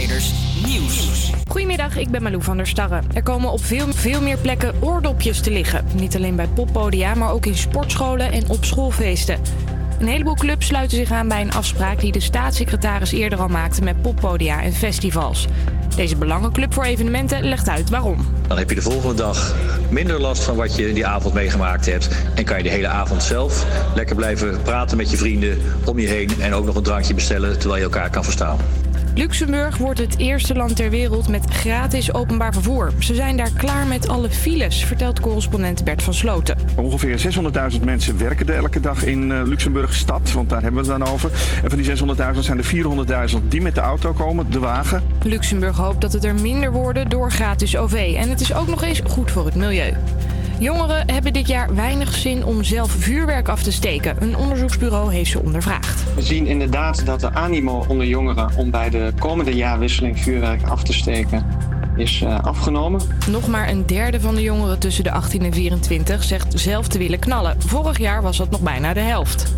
Nieuws. Goedemiddag, ik ben Malou van der Starre. Er komen op veel, veel meer plekken oordopjes te liggen. Niet alleen bij poppodia, maar ook in sportscholen en op schoolfeesten. Een heleboel clubs sluiten zich aan bij een afspraak die de staatssecretaris eerder al maakte met poppodia en festivals. Deze belangenclub voor evenementen legt uit waarom. Dan heb je de volgende dag minder last van wat je die avond meegemaakt hebt. En kan je de hele avond zelf lekker blijven praten met je vrienden om je heen. En ook nog een drankje bestellen terwijl je elkaar kan verstaan. Luxemburg wordt het eerste land ter wereld met gratis openbaar vervoer. Ze zijn daar klaar met alle files, vertelt correspondent Bert van Sloten. Ongeveer 600.000 mensen werken er elke dag in uh, Luxemburg stad, want daar hebben we het dan over. En van die 600.000 zijn er 400.000 die met de auto komen, de wagen. Luxemburg hoopt dat het er minder worden door gratis OV. En het is ook nog eens goed voor het milieu. Jongeren hebben dit jaar weinig zin om zelf vuurwerk af te steken. Een onderzoeksbureau heeft ze ondervraagd. We zien inderdaad dat de animo onder jongeren om bij de komende jaarwisseling vuurwerk af te steken is uh, afgenomen. Nog maar een derde van de jongeren tussen de 18 en 24 zegt zelf te willen knallen. Vorig jaar was dat nog bijna de helft.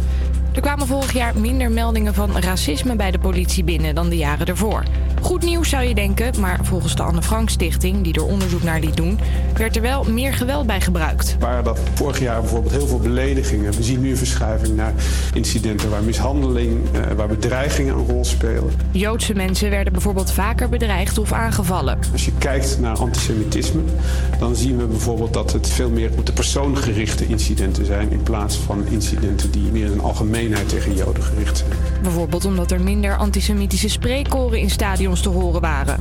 Er kwamen vorig jaar minder meldingen van racisme bij de politie binnen dan de jaren ervoor. Goed nieuws zou je denken, maar volgens de Anne Frank Stichting, die er onderzoek naar liet doen, werd er wel meer geweld bij gebruikt. Waar dat vorig jaar bijvoorbeeld heel veel beledigingen. We zien nu een verschuiving naar incidenten waar mishandeling, eh, waar bedreigingen een rol spelen. Joodse mensen werden bijvoorbeeld vaker bedreigd of aangevallen. Als je kijkt naar antisemitisme, dan zien we bijvoorbeeld dat het veel meer op de persoon gerichte incidenten zijn in plaats van incidenten die meer in algemeenheid tegen Joden gericht zijn. Bijvoorbeeld omdat er minder antisemitische spreekkoren in stadions te horen waren.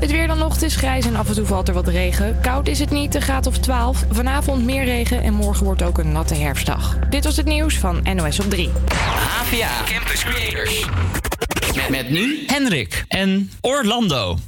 Het weer dan nog, het is grijs en af en toe valt er wat regen. Koud is het niet, een graad of 12. Vanavond meer regen en morgen wordt ook een natte herfstdag. Dit was het nieuws van NOS op 3. HVA Campus Creators. Met, met nu Henrik en Orlando.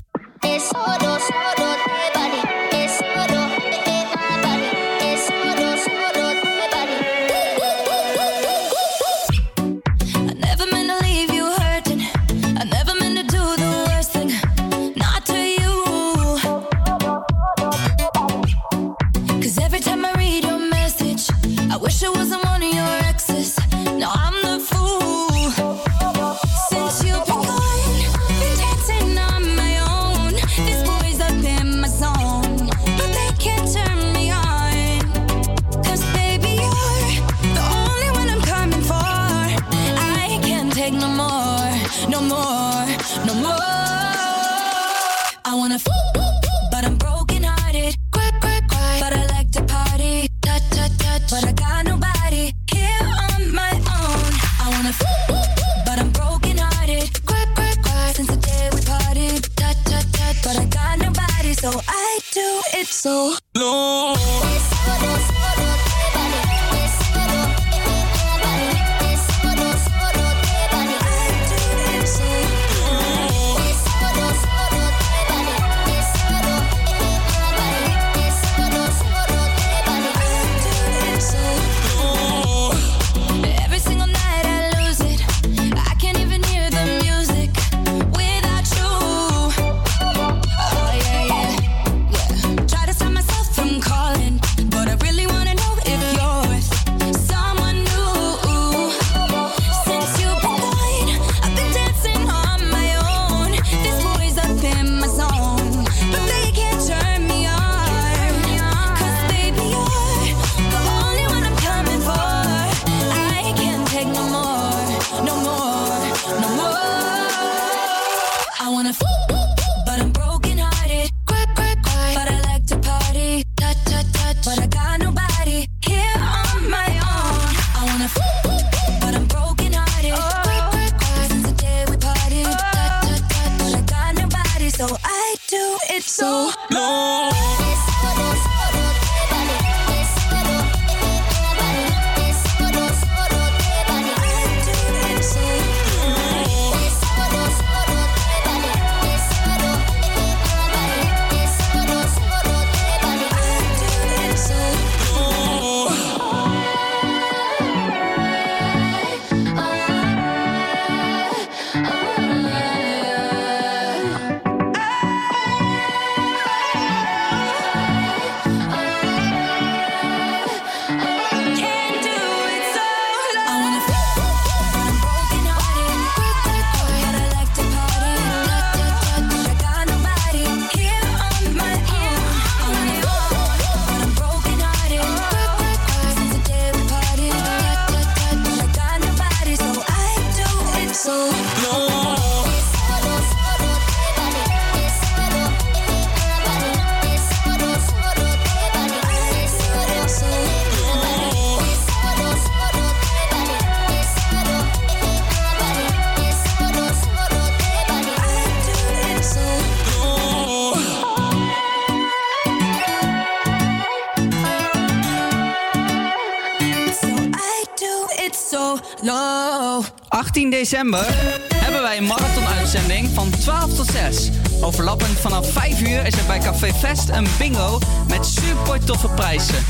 December hebben wij een marathon-uitzending van 12 tot 6. Overlappend vanaf 5 uur is er bij Café Fest een bingo met super toffe prijzen.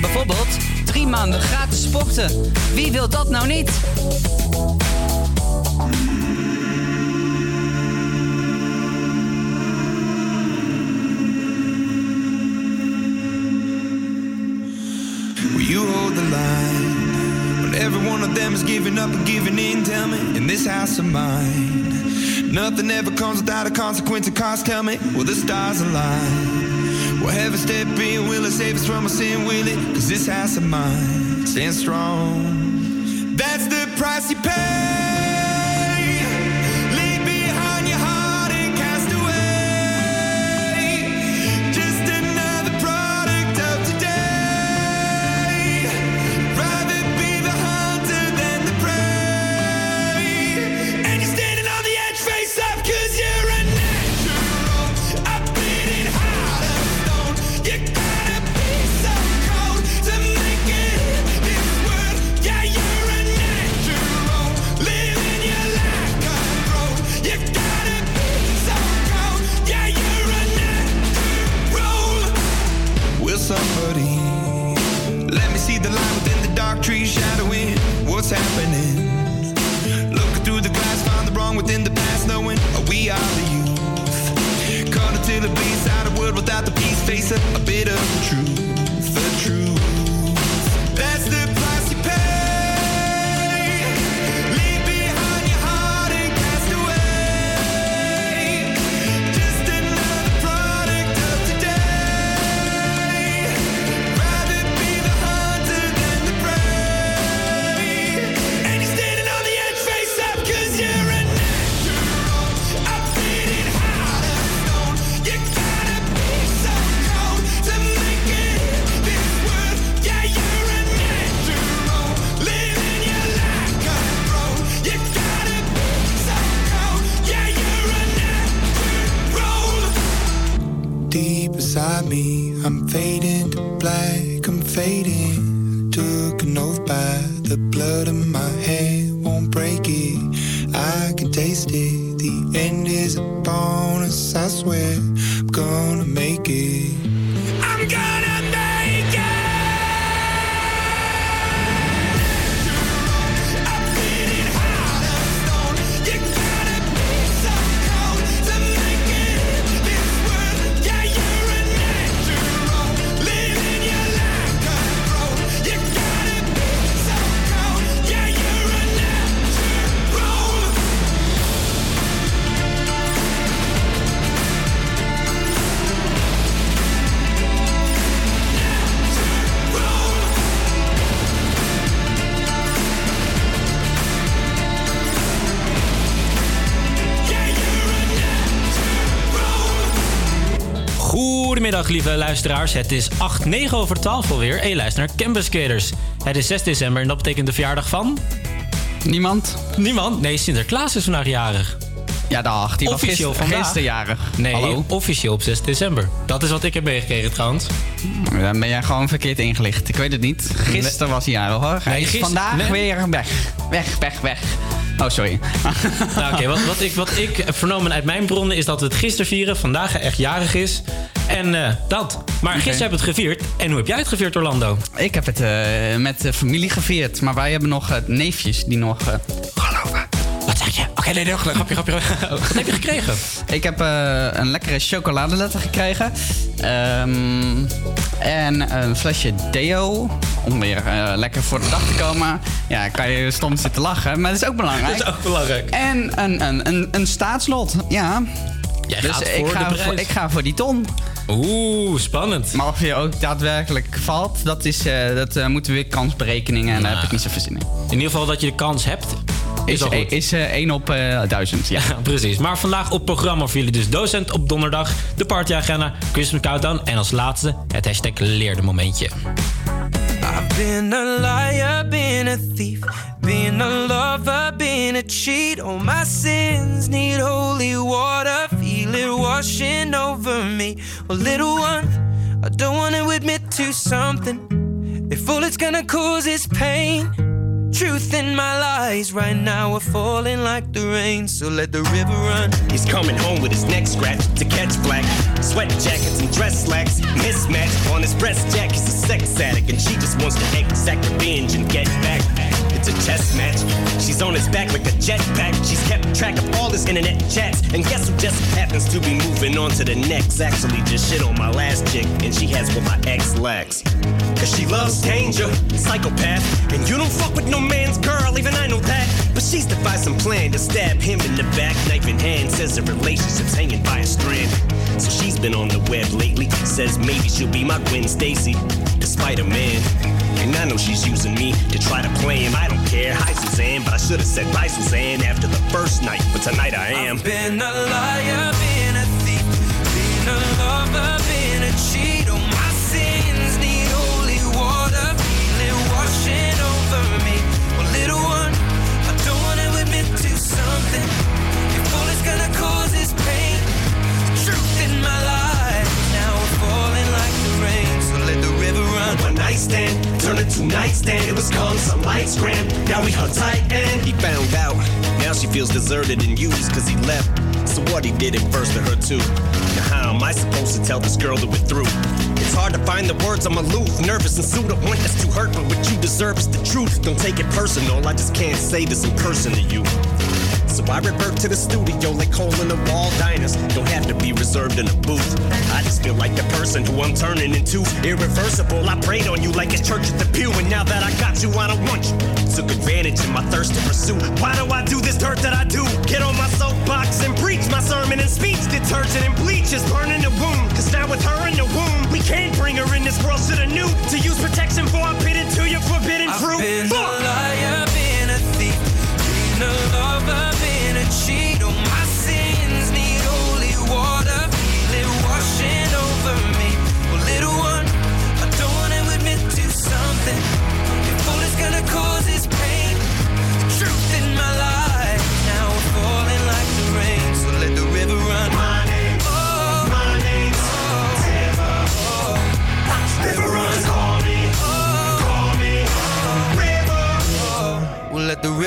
Bijvoorbeeld drie maanden gratis sporten. Wie wil dat nou niet? Them is giving up and giving in? Tell me, in this house of mine, nothing ever comes without a consequence and cost. Tell me, will the stars align? Will heaven step in? Will it save us from our sin? Will it? Cause this house of mine stands strong. That's the price you pay. Lieve luisteraars. Het is 8, 9 over 12 alweer en je luistert naar Campus Skaters. Het is 6 december en dat betekent de verjaardag van... Niemand. Niemand? Nee, Sinterklaas is vandaag jarig. Ja, dag. Die was Officieel gister- vandaag. gisteren jarig. Nee, Hallo. officieel op 6 december. Dat is wat ik heb meegekregen trouwens. Dan ben jij gewoon verkeerd ingelicht. Ik weet het niet. Gisteren was hij jarig hoor. Hij Nee, is gister- vandaag nee. weer weg. Weg, weg, weg. Oh, sorry. Nou, oké, wat, wat, ik, wat ik heb vernomen uit mijn bronnen is dat we het gisteren vieren, vandaag echt jarig is. En eh, dat. Maar gisteren heb je het gevierd. En hoe heb jij het gevierd, Orlando? Ik heb het eh, met de familie gevierd. Maar wij hebben nog eh, neefjes die nog... geloven. Wat zeg je? Oké, nee, nee, grapje, grapje. Wat heb je gekregen? Ik heb een lekkere chocoladeletter gekregen. Ehm, en een flesje deo. Om weer lekker voor de dag te komen. Ja, kan je stom zitten lachen. Maar dat is ook belangrijk. Dat is ook belangrijk. En een, een, een, een staatslot. Ja. Jij dus gaat ik, ga voor, ik ga voor die ton. Oeh, spannend. Maar of je ook daadwerkelijk valt, dat, is, eh, dat eh, moeten we weer kansberekeningen. En daar heb ik niet zoveel zin in. In ieder geval dat je de kans hebt. Is, Is, is eh, 1 op eh 1000. Ja. Ja, precies. Maar vandaag op programma voor jullie dus docent op donderdag, de partyagenda, Christmas countdown en als laatste het hashtag leerde momentje. Been a liar, been a thief, been a lover, been a cheat. All my sins need holy water, feel it washing over me. Well, little one, I don't want to admit to something. If all it's gonna cause is pain, Truth in my lies right now are falling like the rain, so let the river run. He's coming home with his neck scratched to catch black. Sweat jackets and dress slacks. Mismatch on his breast jack. He's a sex addict and she just wants to exact revenge and get back. It's a chess match. She's on his back like a jetpack. She's kept track of all his internet chats. And guess who just happens to be moving on to the next? Actually, just shit on my last chick, and she has what my ex lacks. Cause she loves danger, psychopath. And you don't fuck with no man's girl, even I know that. But she's devised some plan to stab him in the back, knife in hand. Says the relationship's hanging by a strand. So she's been on the web lately. Says maybe she'll be my Gwen Stacy, despite a man. And I know she's using me to try to play him. I don't care. Hi, Suzanne, but I should have said bye, Suzanne, after the first night. But tonight I am. I've Been a liar, been a thief, been a lover, been a cheat. Run. One night stand, turned nightstand. It was calm, some lights grand. Now we hung tight and he found out. Now she feels deserted and used cause he left. So what he did it first to her too. Now how am I supposed to tell this girl that we're through? It's hard to find the words, I'm aloof, nervous and. I want this to hurt, but what you deserve is the truth. Don't take it personal, I just can't say this in person to you. So I revert to the studio like hole in the wall diners. Don't have to be reserved in a booth. I just feel like the person who I'm turning into. Irreversible, I prayed on you like it's church at the pew. And now that I got you, I don't want you. Took advantage of my thirst to pursue. Why do I do this dirt that I do? Get on my soapbox and preach my sermon and speech. Detergent and bleach is burning the wound. Cause now with her in the womb, we can't bring her in this world. to the new. to use protection for I'm bit into your forbidden fruit. I've been Fuck!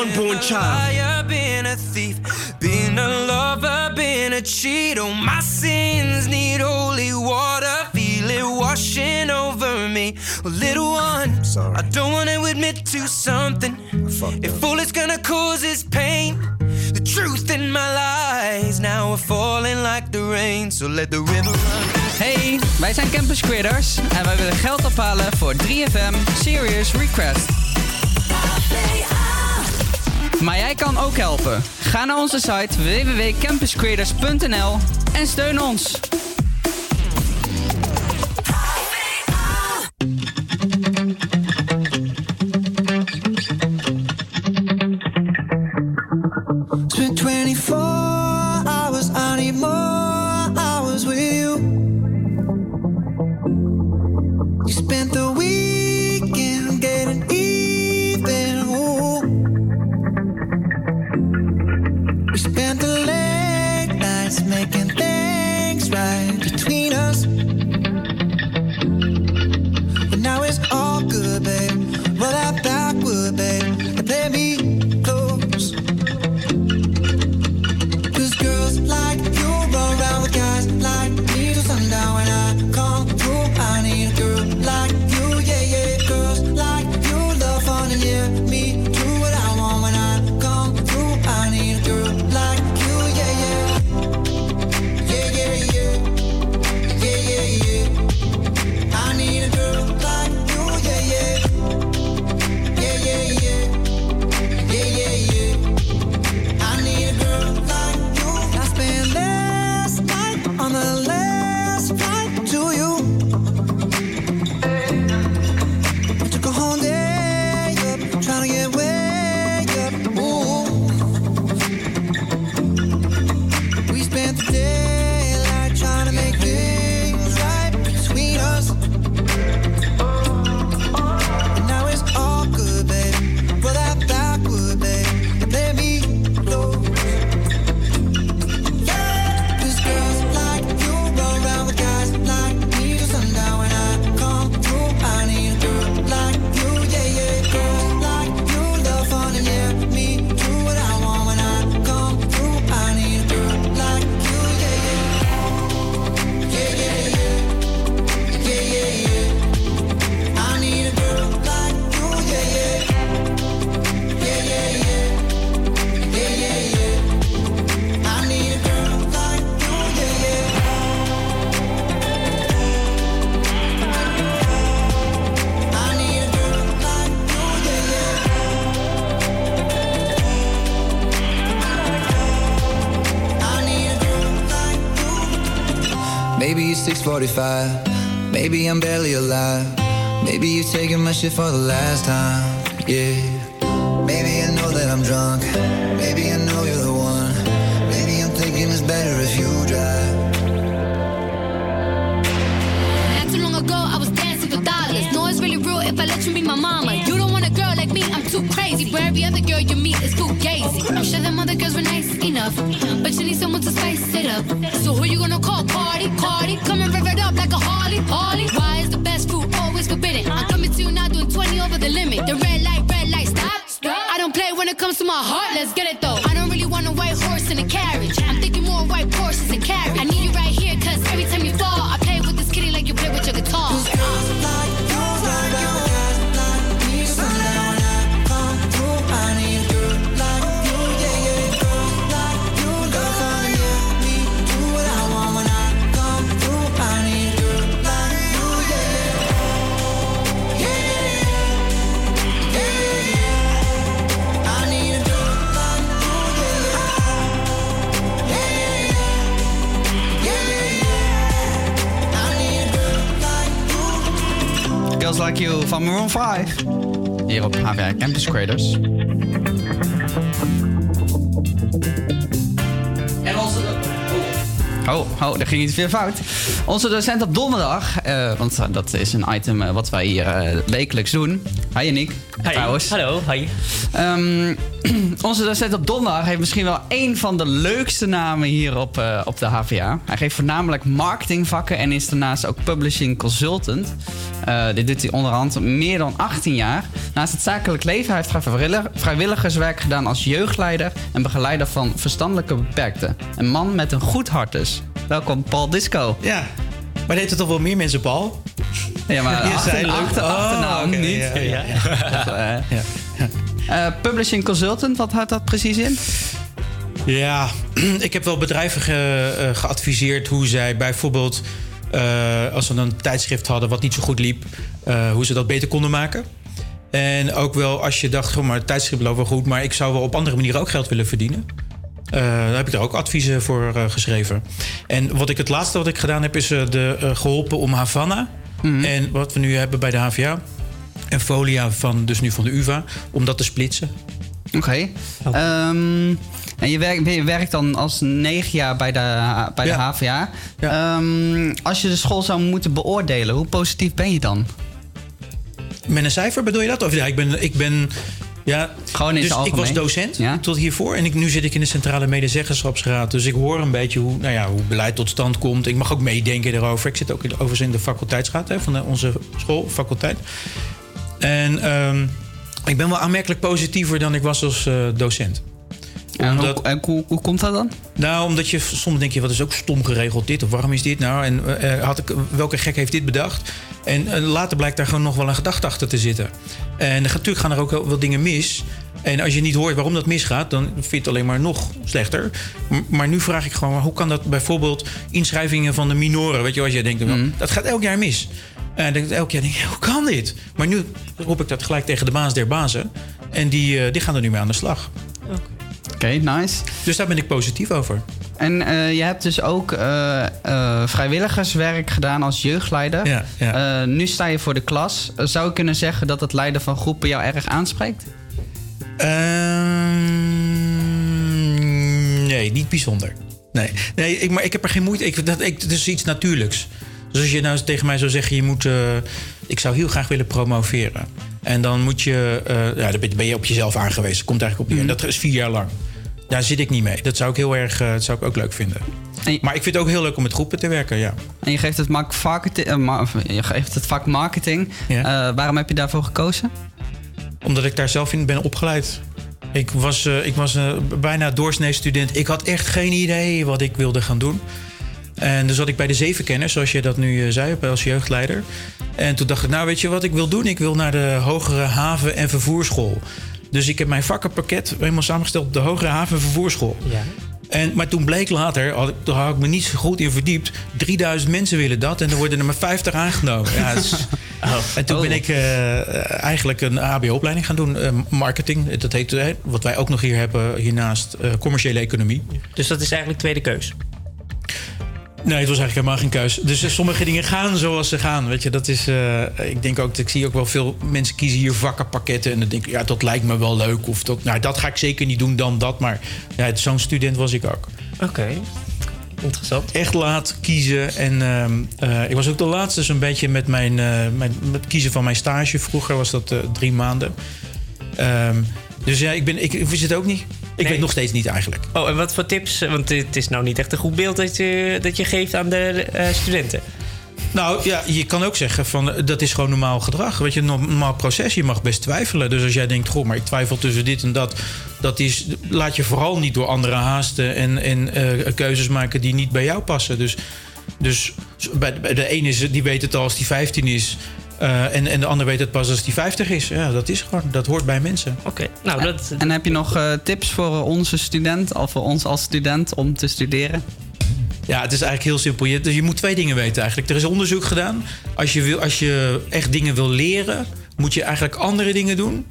Unborn child? liar, been a thief, been a lover, been a cheat. Oh, my sins need holy water, feel it washing over me. Well, little one, I don't wanna admit to something. If all it's gonna cause is pain, the truth in my lies now are falling like the rain. So let the river run. Hey, wij zijn Campus Creators en wij willen geld ophalen voor 3FM Serious Request. Maar jij kan ook helpen. Ga naar onze site www.campuscreators.nl en steun ons. Spent 24 45. Maybe I'm barely alive. Maybe you're taking my shit for the last time. Yeah. You van Maroon 5. Hier op HVA Campus Creators. En onze... Oh, oh, daar ging iets weer fout. Onze docent op donderdag, eh, want dat is een item eh, wat wij hier eh, wekelijks doen. Hi Yannick, Hi. trouwens. Hallo, hi. Ehm, onze docent op donderdag heeft misschien wel een van de leukste namen hier op, eh, op de HVA. Hij geeft voornamelijk marketingvakken en is daarnaast ook publishing consultant. Eh, dit doet hij onderhand meer dan 18 jaar. Naast het zakelijk leven heeft hij vrijwillig- vrijwilligerswerk gedaan als jeugdleider en begeleider van verstandelijke beperkten. Een man met een goed hart dus. Welkom, Paul Disco. Ja, maar heet er toch wel meer mensen Paul? Ja, maar Je achter, zei achter, Oh, achternaam niet. ja, ja, ja. Dat, eh, publishing consultant, wat houdt dat precies in? Ja, ik heb wel bedrijven ge- eh, geadviseerd hoe zij bijvoorbeeld, eh, als ze een tijdschrift hadden wat niet zo goed liep, eh, hoe ze dat beter konden maken. En ook wel als je dacht, goh, maar het tijdschrift loopt wel goed, maar ik zou wel op andere manieren ook geld willen verdienen. Eh, daar heb ik er ook adviezen voor geschreven. En wat ik het laatste wat ik gedaan heb, is de, eh, geholpen om Havana. En wat we nu hebben bij de HVA. En Folia van, dus nu van de UvA, om dat te splitsen. Oké. En je werkt, je werkt dan als negen jaar bij de, bij de HVA. Ehm, als je de school zou moeten beoordelen, hoe positief ben je dan? Met een cijfer bedoel je dat? Of ja, ik ben. Ik ben ja, Gewoon in dus ik was docent tot hiervoor. En ik, nu zit ik in de Centrale Medezeggenschapsraad. Dus ik hoor een beetje hoe, nou ja, hoe beleid tot stand komt. Ik mag ook meedenken erover. Ik zit ook in- overigens in de faculteitsraad hè, van de- onze school, faculteit. En ehm, ik ben wel aanmerkelijk positiever dan ik was als eh, docent. En hoe, en hoe, hoe komt dat dan? Nou, omdat je soms denk je, wat is ook stom geregeld dit? Of waarom is dit nou? En eh, had ik, welke gek heeft dit bedacht? En eh, later blijkt daar gewoon nog wel een gedachte achter te zitten. En er- natuurlijk gaan er ook wel, wel dingen mis. En als je niet hoort waarom dat misgaat, dan vind je het alleen maar nog slechter. M- Maar nu vraag ik gewoon, hoe kan dat bijvoorbeeld inschrijvingen van de minoren? Weet je, als je denkt, wel, dat gaat elk jaar mis. En dan denk ik elk jaar, denk ik, hoe kan dit? Maar nu roep ik dat gelijk tegen de baas der bazen. En die, eh, die gaan er nu mee aan de slag. Oké, nice. Dus daar ben ik positief over. En eh, je hebt dus ook eh, eh, vrijwilligerswerk gedaan als jeugdleider. Ja, nu sta je voor de klas. Zou je kunnen zeggen dat het leiden van groepen jou erg aanspreekt? Ehm, nee, niet bijzonder. Nee, nee ik, maar ik heb er geen moeite. Ik, dat, ik, het is iets natuurlijks. Dus als je nou tegen mij zou zeggen, je moet, ik zou heel graag willen promoveren. En dan moet je, ja, dan ben- je op jezelf aangewezen. Komt eigenlijk op neer. Dat is vier jaar lang. Daar zit ik niet mee. Dat zou ik heel erg, eh, dat zou ik ook leuk vinden. Maar ik vind het ook heel leuk om met groepen te werken, ja. En je geeft het, mak- marketing, ma- of je geeft het vak marketing. Eh, waarom heb je daarvoor gekozen? Omdat ik daar zelf in ben opgeleid. Ik was, eh, ik was bijna doorsnee student. Ik had echt geen idee wat ik wilde gaan doen. En dus zat ik bij de zevenkenners, zoals je dat nu zei als jeugdleider. En toen dacht ik, nou weet je wat ik wil doen? Ik wil naar de hogere haven- en vervoerschool. Dus ik heb mijn vakkenpakket helemaal samengesteld op de hogere haven- en vervoerschool. Ja. En, maar toen bleek later, had ik, daar had ik me niet zo goed in verdiept... 3000 mensen willen dat en er worden er maar 50 aangenomen. Ja, dus- En toen ben ik eh, eigenlijk een HBO-opleiding gaan doen, eh, marketing. Dat heet, wat wij ook nog hier hebben hiernaast, eh, commerciële economie. Dus dat is eigenlijk tweede keus. Nee, het was eigenlijk helemaal geen keus. Dus eh, sommige dingen gaan zoals ze gaan. Weet je, dat is. eh, ik denk ook, ik zie ook wel veel mensen kiezen hier vakkenpakketten. En dan denk ik, ja, dat lijkt me wel leuk. Of dat, nou, dat ga ik zeker niet doen dan dat. Maar ja, zo'n student was ik ook. Oké. Interessant. Echt laat kiezen. En ehm, eh, ik was ook de laatste zo'n beetje met mijn, mijn met kiezen van mijn stage. Vroeger was dat drie maanden. Ehm, dus ja, ik, ben, ik, ik wist het ook niet. Ik weet nog steeds niet eigenlijk. Oh, en wat voor tips? Want het is nou niet echt een goed beeld dat je, dat je geeft aan de eh, studenten. Nou ja, je kan ook zeggen van eh, dat is gewoon normaal gedrag. Weet je, een normaal proces. Je mag best twijfelen. Dus als jij denkt, goh, maar ik twijfel tussen dit en dat. Dat is, laat je vooral niet door anderen haasten en, en eh, keuzes maken die niet bij jou passen. Dus, dus bij, de- bij de een is die weet het al als die 15 is. Eh, en, en de ander weet het pas als die 50 is. Ja, dat is gewoon. Dat hoort bij mensen. Oké, nou dat. En heb je nog eh, tips voor onze student, of voor ons als student om te studeren? Ja, het is eigenlijk heel simpel. Je, dus je moet twee dingen weten eigenlijk. Er is onderzoek gedaan. Als je, wil, als je echt dingen wil leren, moet je eigenlijk andere dingen doen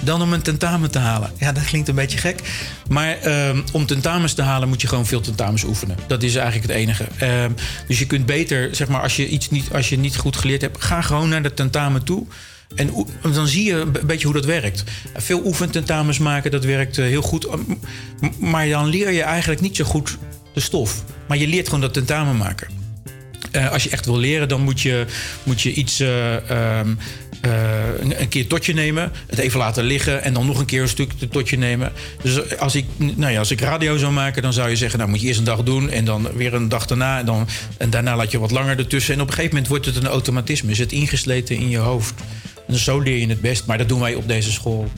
dan om een tentamen te halen. Ja, dat klinkt een beetje gek. Maar ehm, om tentamens te halen moet je gewoon veel tentamens oefenen. Dat is eigenlijk het enige. Ehm, dus je kunt beter, zeg maar, als je iets niet, als je niet goed geleerd hebt, ga gewoon naar de tentamen toe. En dan zie je een beetje hoe dat werkt. Veel oefententamens maken, dat werkt eh, heel goed. M- Maar dan leer je eigenlijk niet zo goed de stof. Maar je leert gewoon dat tentamen maken. Eh, als je echt wil leren, dan moet je, moet je iets ehm, eh, een, een keer tot je nemen. Het even laten liggen en dan nog een keer een stuk tot je nemen. Dus als ik, nou ja, als ik radio zou maken, dan zou je zeggen... nou moet je eerst een dag doen en dan weer een dag daarna. En, dan, en daarna laat je wat langer ertussen. En op een gegeven moment wordt het een automatisme. Is het ingesleten in je hoofd. En zo leer je het best. Maar dat doen wij op deze school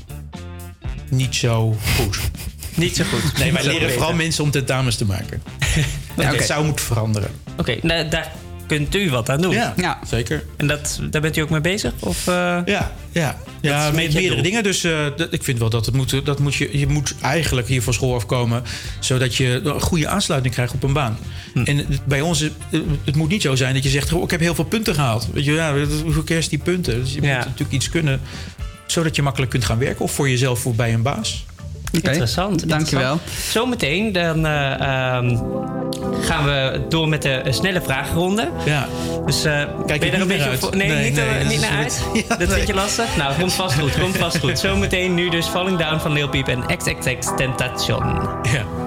niet zo goed. Niet zo goed. Nee, wij leren vooral mensen om tentamens te maken. Dat zou moeten veranderen. Oké, nou, daar kunt u wat aan doen. Ja, zeker. En dat, daar bent u ook mee bezig? Of, eh, Ja, ja. Ja, met meerdere doel. dingen. Dus eh, dat, ik vind wel dat het moet, dat moet je, je moet eigenlijk hier van school afkomen... zodat je een goede aansluiting krijgt op een baan. Hm. En bij ons, het, moet niet zo zijn dat je zegt... "Goh, ik heb heel veel punten gehaald. Weet je, ja, hoe kerst die punten? Dus je moet natuurlijk iets kunnen... zodat je makkelijk kunt gaan werken. Of voor jezelf of bij een baas. Interessant. dankjewel. Zometeen dan, eh, ehm, gaan we door met de eh, snelle vragenronde. Ja. Dus eh, ben je er een beetje uit. voor? Nee, Nee, niet, nee, naar uit? dat vind je lastig? Nou, komt vast goed. Komt vast goed. Zometeen nu dus Falling Down van Lil Peep en XXX Tentation. Ja.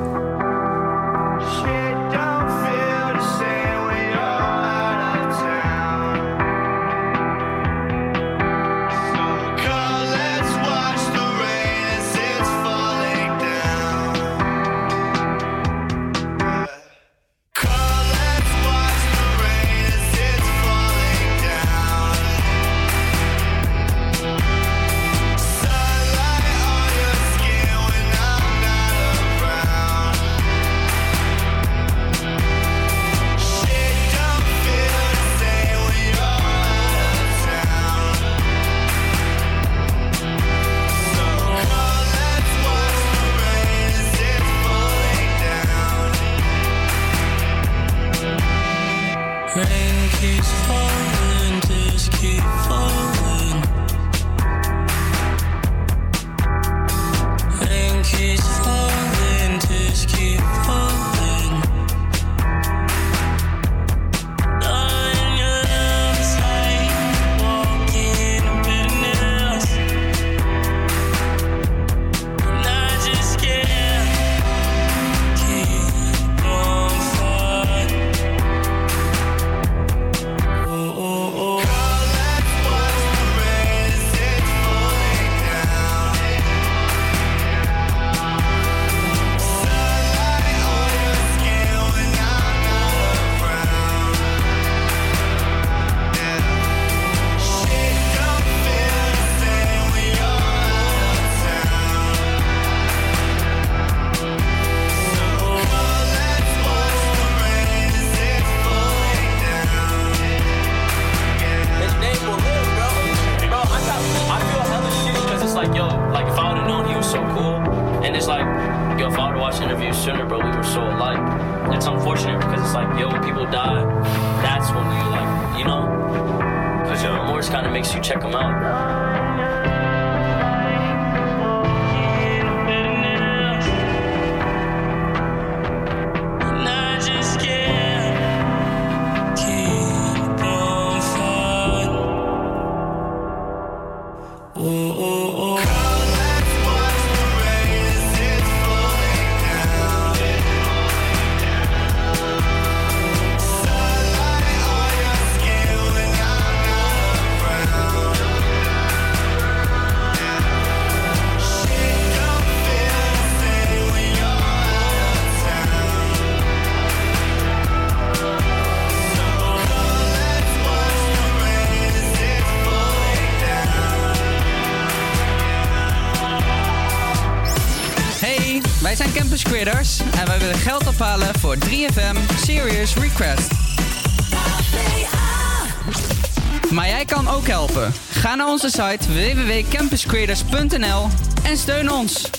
Onze site www.campuscreators.nl en steun ons.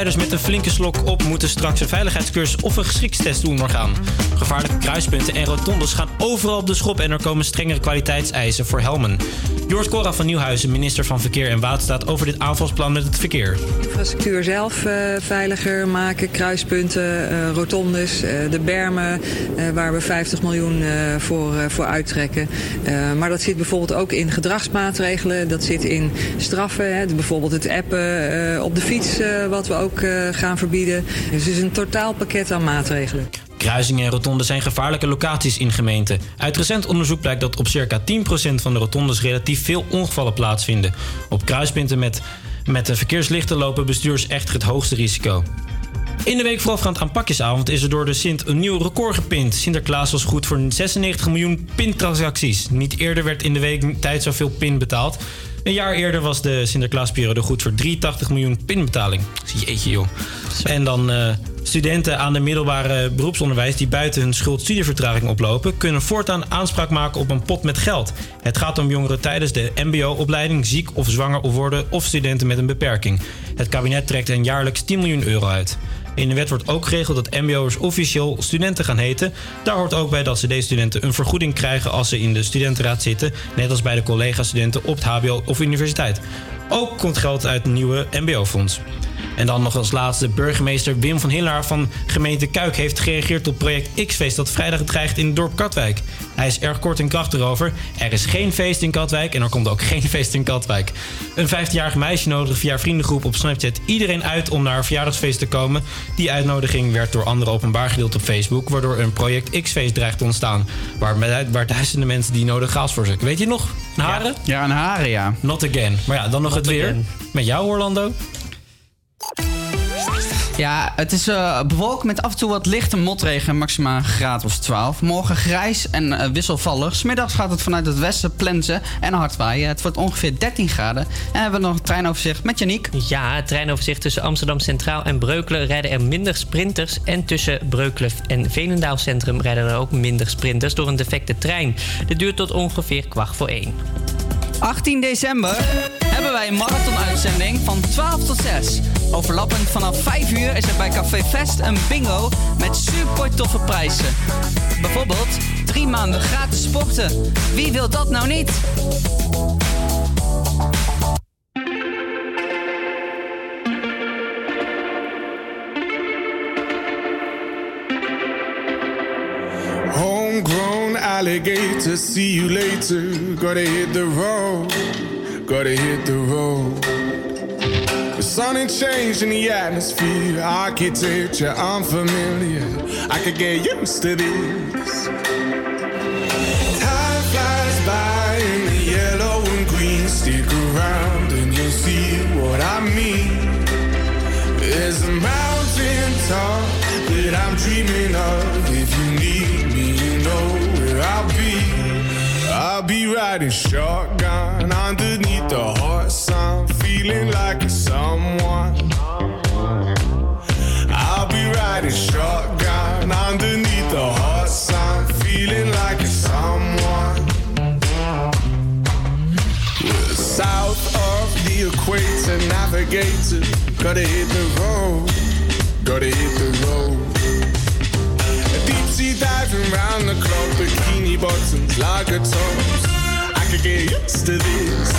Brommerrijders met een flinke slok op moeten straks een veiligheidscursus of een geschikstest ondergaan. Gevaarlijke kruispunten en rotondes gaan overal op de schop en er komen strengere kwaliteitseisen voor helmen. Jort Cora van Nieuwhuizen, minister van Verkeer en Waterstaat, over dit aanvalsplan met het verkeer. infrastructuur zelf eh, veiliger maken. Kruispunten, eh, rotondes, eh, de bermen waar we 50 miljoen voor, voor uittrekken. Maar dat zit bijvoorbeeld ook in gedragsmaatregelen. Dat zit in straffen. Hè, bijvoorbeeld het appen op de fiets wat we ook gaan verbieden. Dus het is een totaalpakket aan maatregelen. Kruisingen en rotondes zijn gevaarlijke locaties in gemeenten. Uit recent onderzoek blijkt dat op circa 10% van de rotondes relatief veel ongevallen plaatsvinden. Op kruispunten met, met de verkeerslichten lopen bestuurders echt het hoogste risico. In de week voorafgaand aan pakjesavond is er door de Sint een nieuw record gepint. Sinterklaas was goed voor 96 miljoen pintransacties. Niet eerder werd in de week tijd zoveel pin betaald. Een jaar eerder was de Sinterklaasperiode goed voor 83 miljoen pinbetaling. Jeetje joh. En dan eh, studenten aan de middelbare beroepsonderwijs die buiten hun schuld studievertraging oplopen, kunnen voortaan aanspraak maken op een pot met geld. Het gaat om jongeren tijdens de MBO-opleiding, ziek of zwanger of worden of studenten met een beperking. Het kabinet trekt hen jaarlijks 10 miljoen euro uit. In de wet wordt ook geregeld dat MBO'ers officieel studenten gaan heten. Daar hoort ook bij dat CD-studenten een vergoeding krijgen als ze in de studentenraad zitten, net als bij de collega-studenten op het HBO of universiteit. Ook komt geld uit het nieuwe MBO-fonds. En dan nog als laatste, burgemeester Wim van Hillaar van gemeente Kuik heeft gereageerd op project X-feest dat vrijdag dreigt in het dorp Katwijk. Hij is erg kort en krachtig over. Er is geen feest in Katwijk en er komt ook geen feest in Katwijk. Een 15-jarig meisje nodigde via vriendengroep op Snapchat iedereen uit om naar haar verjaardagsfeest te komen. Die uitnodiging werd door anderen openbaar gedeeld op Facebook, waardoor een project X-feest dreigt te ontstaan. Waar, waar duizenden mensen die nodig gas voor zoeken. Weet je nog? Een haren? Ja, een haren, ja. Not again. Maar ja, dan nog het weer. Met jou, Orlando. Ja, het is eh, bewolkt met af en toe wat lichte motregen, maximaal een graad of 12. Morgen grijs en eh, wisselvallig. Smiddags gaat het vanuit het westen plensen en hard waaien. Het wordt ongeveer 13 graden. En hebben we nog een treinoverzicht met Janiek. Ja, het treinoverzicht tussen Amsterdam Centraal en Breukelen rijden er minder sprinters. En tussen Breukelen en Veenendaal Centrum rijden er ook minder sprinters door een defecte trein. Dit duurt tot ongeveer kwart voor één. 18 december hebben wij een marathon-uitzending van 12 tot 6. Overlappend vanaf 5 uur is er bij Café Fest een bingo met super toffe prijzen. Bijvoorbeeld drie maanden gratis sporten. Wie wil dat nou niet? Homegrown alligator, see you later. Gotta hit the road, gotta hit the road. The sun ain't changed in the atmosphere, architecture unfamiliar. I could get used to this. Time flies by in the yellow and green. Stick around and you'll see what I mean. There's a mountain top that I'm dreaming of. If you need me, you know where I'll be. I'll be riding shotgun underneath the hot sun, feeling like a someone. I'll be riding shotgun underneath the hot sun, feeling like a someone. South of the equator, navigator. Gotta hit the road, gotta hit the road. Sea diving round the clock, bikini bottoms, lager tops. I could get used to this.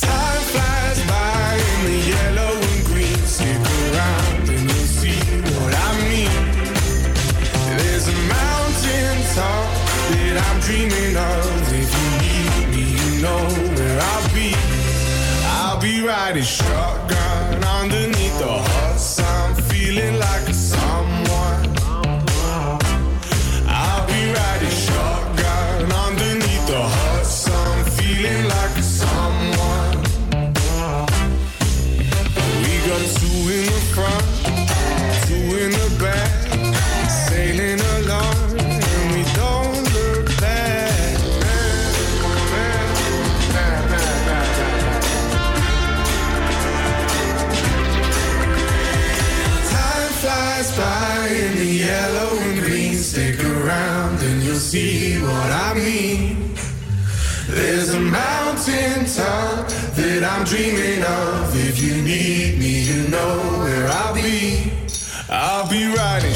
Time flies by in the yellow and green. Stick around and you'll see what I mean. There's a mountain top that I'm dreaming of. If you need me, you know where I'll be. I'll be riding shotgun underneath the I'm dreaming of. If you need me, you know where I'll be. I'll be riding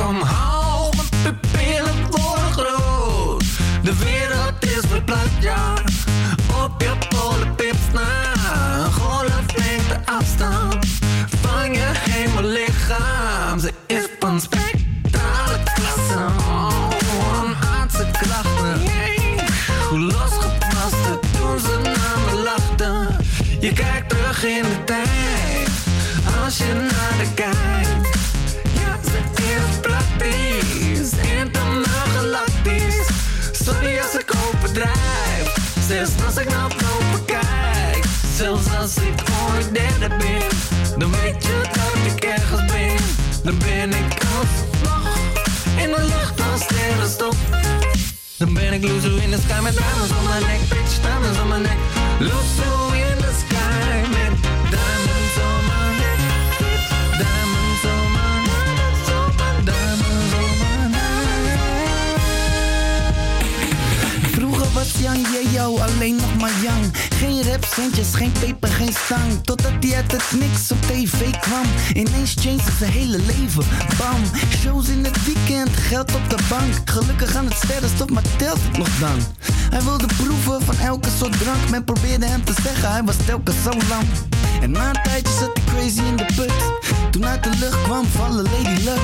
kijk omhoog, mijn pupillen worden groot. De wereld is verplaatst, ja. Op je polenpips na. Een golflengte afstand van je hemellichaam. Ze is van spectrale klasse. Oh, een aardse krachten. Hoe losgepast toen ze naar me lachten. Je kijkt terug in de tijd. Als je naar de kijkt. Zelfs als ik naar boven kijk. Zelfs als ik ooit derde ben. Dan weet je dat ik ergens ben. Dan ben ik alsnog in de lucht als sterrenstof. Dan ben ik loezo in de sky met diamonds om mijn nek. Bitch, diamonds om mijn nek. Loezo in de sky Jan Jeo alleen nog maar Jan. Geen rapcentjes, geen peper, geen stang. Totdat hij uit het niks op tv kwam. Ineens changed zijn hele leven. Bam, shows in het weekend, geld op de bank. Gelukkig aan het sterrenstof, maar telt het nog dan? Hij wilde proeven van elke soort drank. Men probeerde hem te zeggen, hij was telkens zo lang. En na een tijdje zat hij crazy in de put. Toen uit de lucht kwam vallen Lady Luck.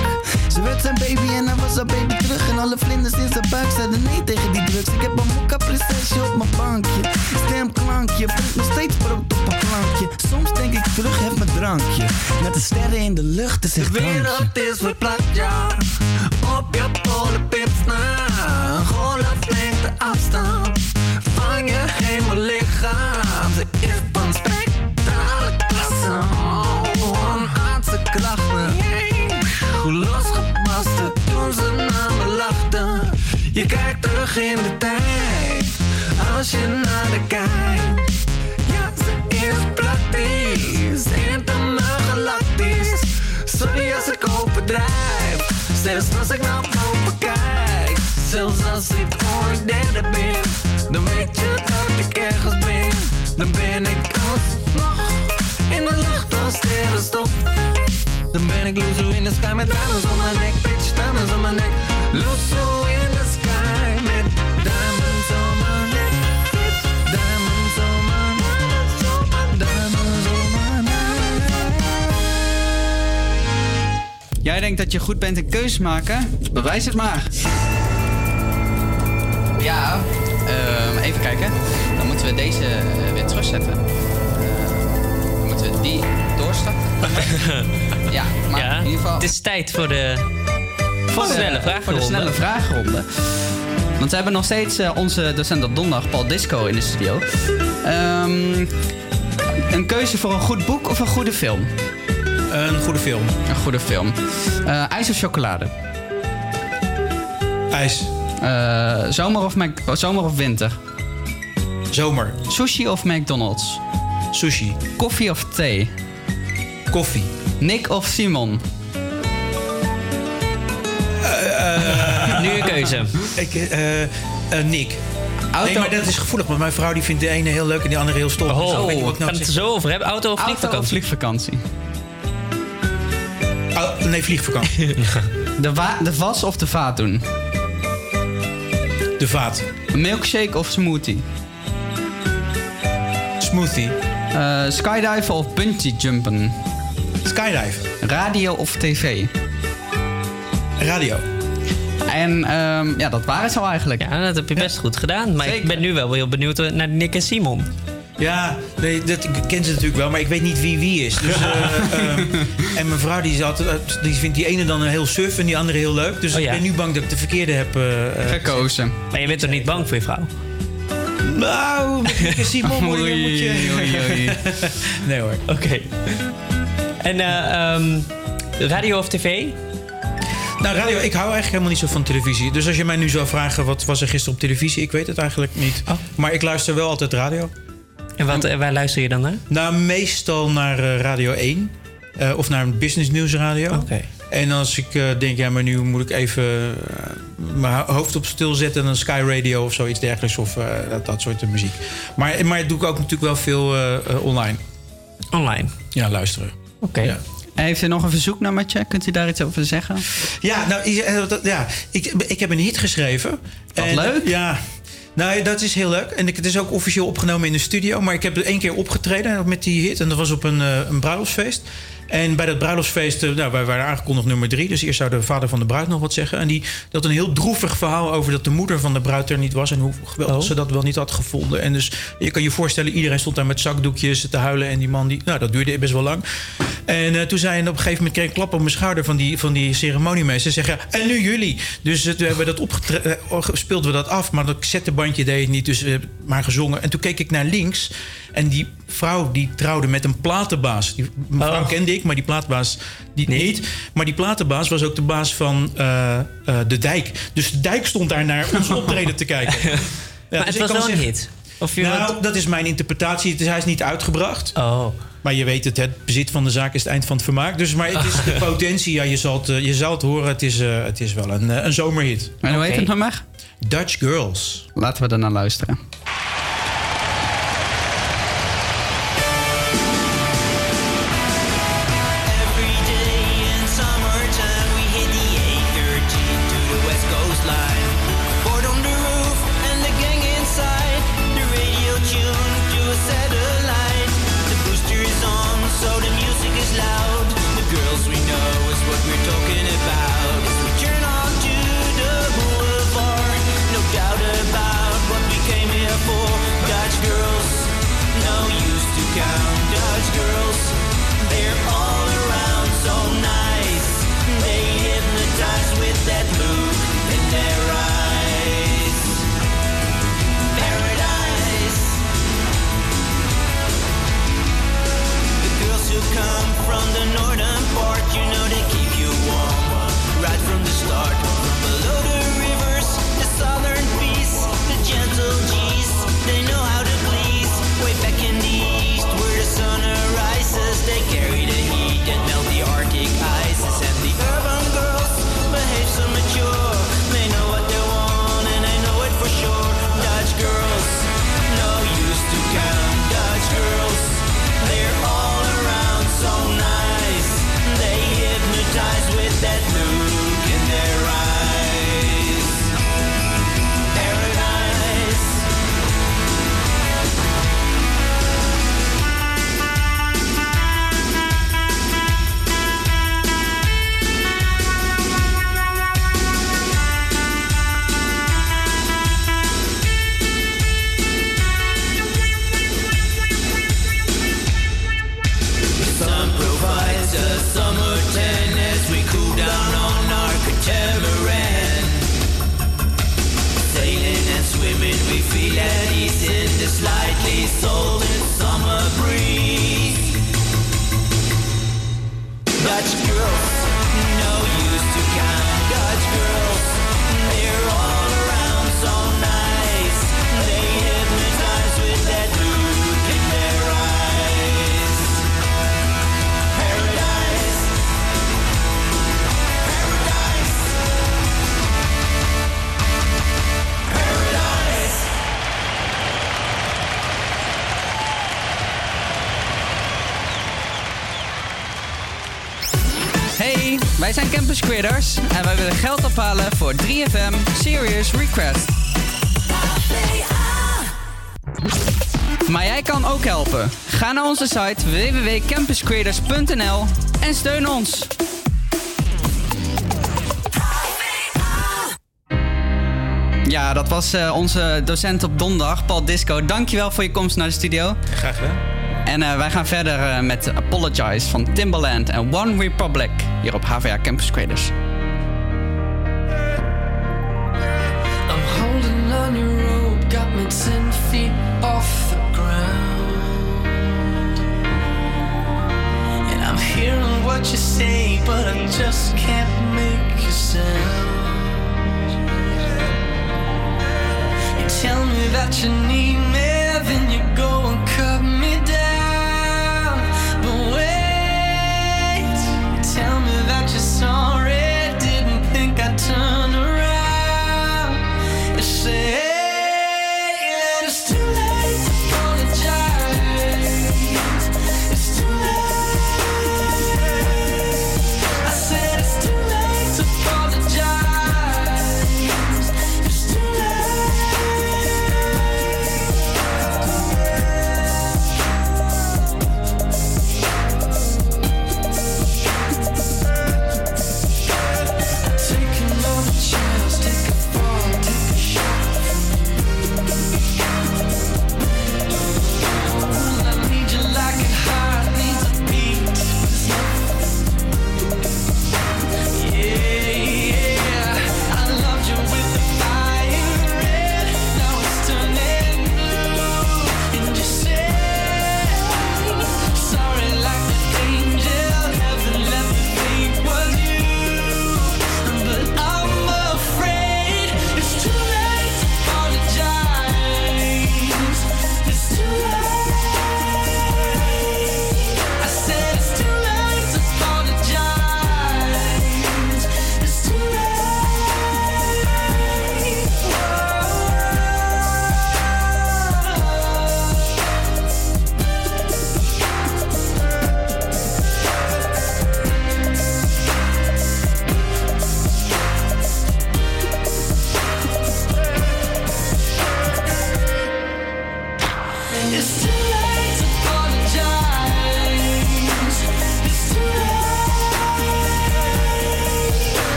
Ze werd zijn baby en hij was haar baby terug. En alle vlinders in zijn buik zeiden nee tegen die drugs. Ik heb een mokka prinsesje op mijn bankje. Stemklankje, brengt nog steeds brood op een plankje. Soms denk ik terug, heb mijn drankje. Met de sterren in de lucht, is echt De wereld is verplaatst, ja. Op je polenpips na. Een golflengte afstand van je hemellichaam. Ze is van spectrale losgepast toen ze naar me lachten. Je kijkt terug in de tijd. Als je naar de kijkt. Ja, ze is praktisch. Intergalactisch. Sorry als ik overdrijf. Zelfs als ik naar boven kijk. Zelfs als ik ooit derde ben. Dan weet je dat ik ergens ben. Dan ben ik alsnog in de lucht als sterrenstof. Dan ben ik loezo in de sky met diamonds om mijn nek. Bitch, diamonds om mijn nek. Loezo in de sky met diamonds om mijn nek. Bitch, diamonds om mijn nek. Diamonds om mijn Jij denkt dat je goed bent in keuzes maken? Bewijs het maar. Ja, ehm, even kijken. Dan moeten we deze eh, weer terugzetten. Eh, dan moeten we die doorstappen. ja, maar in ieder geval... Het is tijd voor de, voor de snelle Voor de snelle vragenronde. Want we hebben nog steeds eh, onze docent op donderdag, Paul Disco, in de studio. Ehm, een keuze voor een goed boek of een goede film? Een goede film. Een goede film. Eh, ijs of chocolade? IJs. Eh, zomer, of Mac- zomer of winter? Zomer. Sushi of McDonald's? Sushi. Koffie of thee? Koffie. Nick of Simon? nu een keuze. Ik, eh, eh, Nick. Auto- Nee, maar dat is gevoelig, want mijn vrouw die vindt de ene heel leuk en de andere heel stom. Dus ik weet niet wat ik nou gaan we het zeg. er zo over hebben? Auto of Auto of vliegvakantie? vliegvakantie? Oh, nee, vliegvakantie. De, wa- de was of de vaat doen? De vaat. Milkshake of smoothie? Smoothie. Eh, skydiven of bungee jumpen? Skydive. Radio of tv? Radio. En ehm, ja, dat waren ze al eigenlijk. Ja, dat heb je best goed gedaan. Maar ik ben nu wel heel benieuwd eh, naar Nick en Simon. Ja, nee, dat, ik ken ze natuurlijk wel, maar ik weet niet wie wie is. Dus, eh, eh, en mijn vrouw die, zat, eh, die vindt die ene dan een heel suf en die andere heel leuk. Dus Oh ja. ik ben nu bang dat ik de verkeerde heb Gekozen. Maar je bent toch niet bang voor je vrouw? Nou, met Nick en Simon moet je... Oei. nee hoor. Oké. En eh, ehm, radio of tv? Nou, radio, ik hou eigenlijk helemaal niet zo van televisie. Dus als je mij nu zou vragen wat was er gisteren op televisie, ik weet het eigenlijk niet. Maar ik luister wel altijd radio. En wat, eh, waar luister je dan naar? Nou, meestal naar eh, Radio 1. eh, of naar een business news radio. Oké. En als ik denk, ja, maar nu moet ik even mijn ho- hoofd op stil zetten... dan Sky Radio of zoiets dergelijks. Of dat, dat soort muziek. Maar, maar doe ik ook natuurlijk wel veel online. Online? Ja, luisteren. Oké. Heeft u nog een verzoeknummertje? Kunt u daar iets over zeggen? Ja, nou, ik- eh, ja ik, ik heb een hit geschreven. Wat En, leuk. Ja. Nou, dat is heel leuk. En ik, het is ook officieel opgenomen in de studio. Maar ik heb er één keer opgetreden met die hit. En dat was op een, eh, een bruiloftsfeest. En bij dat bruiloftsfeest, eh, nou, wij waren aangekondigd nummer drie. Dus eerst zou de vader van de bruid nog wat zeggen. En die had een heel droevig verhaal over dat de moeder van de bruid er niet was. En hoe geweldig ze dat wel niet had gevonden. En dus je kan je voorstellen, iedereen stond daar met zakdoekjes te huilen. En die man, die, nou, dat duurde best wel lang. En eh, toen zei hij op een gegeven moment, kreeg ik een klap op mijn schouder van die, van die ceremoniemeester. Zeggen, en nu jullie. Dus eh, toen hebben we dat opgetre- speelden we dat af. Maar dat cassettebandje deed het niet, dus we hebben maar gezongen. En toen keek ik naar links. En die vrouw die trouwde met een platenbaas. Die mevrouw kende ik, maar die platenbaas die niet. Maar die platenbaas was ook de baas van eh, eh, De Dijk. Dus De Dijk stond daar naar ons optreden te kijken. Ja, maar dus het was een hit. Of nou, dat is mijn interpretatie. Het is, hij is niet uitgebracht. Oh. Maar je weet het, het bezit van de zaak is het eind van het vermaak. Dus, maar het is de potentie, ja, je, zal het, eh, je zal het horen. Het is, het is wel een, een zomerhit. En hoe heet het nummer? Dutch Girls. Laten we naar luisteren. Creators en wij willen geld ophalen voor 3FM Serious Request. Maar jij kan ook helpen. Ga naar onze site www.campuscreators.nl en steun ons. Ja, dat was eh, onze docent op donderdag, Paul Disco. Dankjewel voor je komst naar de studio. Graag gedaan. En eh, wij gaan verder eh, met Apologize van Timbaland en One Republic hier op HVA Campus Creators.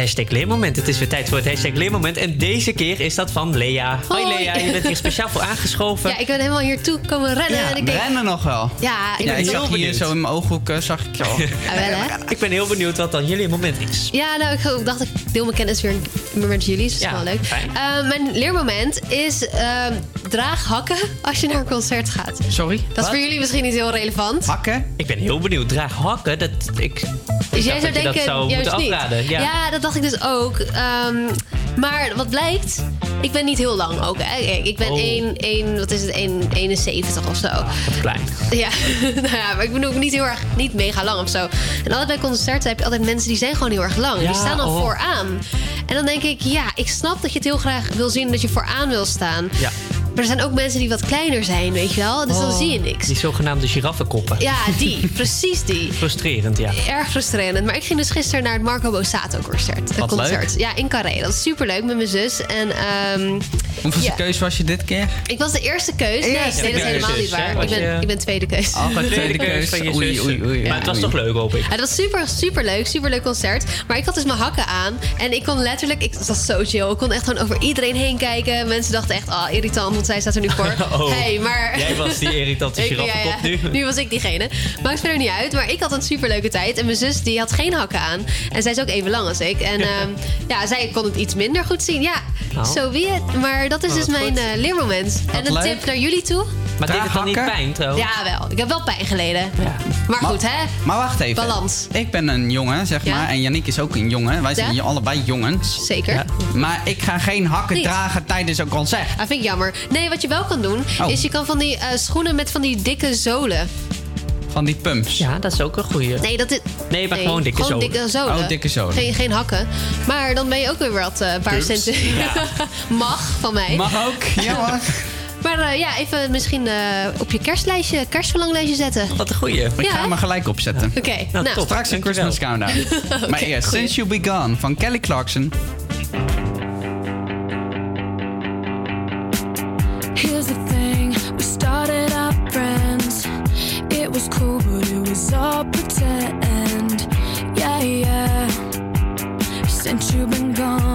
Hashtag leermoment. Het is weer tijd voor het hashtag leermoment. En deze keer is dat van Lea. Hoi, Hoi. Lea, je bent hier speciaal voor aangeschoven. Ja, ik ben helemaal hier toe komen rennen. en ik denk, rennen nog wel. Ja, ik Ja, ben ik heel zag hier benieuwd. zo in mijn ooghoeken, zag ik je al. Ja, wel, hè? Ik ben heel benieuwd wat dan jullie moment is. Ja, nou, ik dacht, ik deel mijn kennis weer met jullie. Dus dat is Ja, wel leuk. fijn. Eh, mijn leermoment is ehm, draag hakken als je naar een concert gaat. Sorry? Dat is voor jullie misschien niet heel relevant. Hakken? Ik ben heel benieuwd. Draag hakken, dat ik... Dus jij zou denken, dat zou juist niet. Ja. dat dacht ik dus ook. Ehm, maar wat blijkt, ik ben niet heel lang ook. Ik ben Oh. 1, 1, wat is het, 1, 71 of zo. Wat klein. Ja, nou ja, maar ik bedoel ook niet heel erg, niet mega lang of zo. En altijd bij concerten heb je altijd mensen die zijn gewoon heel erg lang. Ja, die staan dan oh. vooraan. En dan denk ik, ja, ik snap dat je het heel graag wil zien dat je vooraan wil staan. Ja. Maar er zijn ook mensen die wat kleiner zijn, weet je wel. Dus dan Oh, zie je niks. Die zogenaamde giraffenkoppen. Ja, die, precies die. Frustrerend, ja. Erg frustrerend. Maar ik ging dus gisteren naar het Marco Borsato concert. Wat concert. leuk. Ja, in Carré. Dat is super leuk met mijn zus. En ehm, Hoeveel ja. keus was je dit keer? ik was de eerste keus. Nee, Eerste nee dat is helemaal niet waar. Ik ben, je- ik ben tweede keus. Oh, tweede Tweede keus keus. van je Oei, zus. oei, oei. Maar Ja, het was oei. toch leuk, hoop ik. Ja, dat was super, super leuk, super leuk concert. Maar ik had dus mijn hakken aan. En ik kon letterlijk, ik, dat was zo chill. Ik kon echt gewoon over iedereen heen kijken. Mensen dachten echt, ah, irritant, want zij staat er nu voor. Oh, hey, maar... jij was die irritante giraffenkop ja, ja. nu. Nu was ik diegene. Maakt verder niet uit. Maar ik had een superleuke tijd. En mijn zus die had geen hakken aan. En zij is ook even lang als ik. En ehm, ja, zij kon het iets minder goed zien. Ja, Oh. zo wie het. Maar dat is Oh, dus mijn eh, leermoment. en een leuk. tip naar jullie toe. Maar deed het dan niet pijn trouwens? Ja, wel. Ik heb wel pijn geleden. Maar goed, hè? Maar wacht even. Balans. Ik ben een jongen, zeg Ja. maar. En Yannick is ook een jongen. Wij zijn Ja. allebei jongens. Zeker. Maar ik ga geen hakken Niet. dragen tijdens een concert. Dat vind ik jammer. Nee, wat je wel kan doen, Oh. is je kan van die eh, schoenen met van die dikke zolen. Van die pumps. Ja, dat is ook een goeie. Nee, dat is. Nee, maar gewoon dikke gewoon zolen. dikke zolen. Oh, dikke zolen. Geen, geen hakken. Maar dan ben je ook weer wat eh, een paar centen. Mag van mij. Mag ook, ja mag. Maar eh, ja, even misschien eh, op je kerstlijstje, kerstverlanglijstje zetten. Wat een goeie. Ik Ja, ga hem er gelijk opzetten. Oké, nou. top. Straks een Christmas countdown. Maar eerst, goeie. Since You Be Gone van Kelly Clarkson. But it all pretend. Yeah, yeah. Since you've been gone,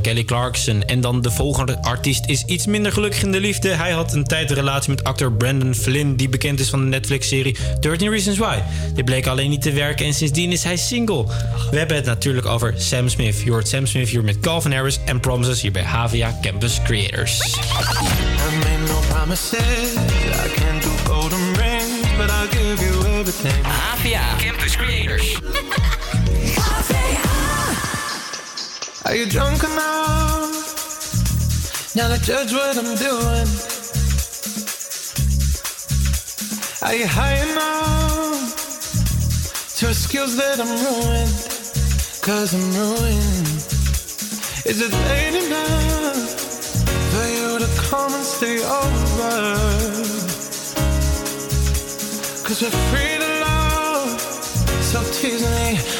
Kelly Clarkson. En dan de volgende artiest is iets minder gelukkig in de liefde. Hij had een tijd een relatie met acteur Brandon Flynn... die bekend is van de Netflix-serie 13 Reasons Why. Dit bleek alleen niet te werken en sindsdien is hij single. We hebben het natuurlijk over Sam Smith. Je hoort Sam Smith hier met Calvin Harris en Promises... hier bij HVA Campus Creators. I made no Are you drunk enough now to judge what I'm doing? Are you high enough to excuse that I'm ruined? Cause I'm ruined. Is it late enough for you to come and stay over? Cause we're free to love, so tease me.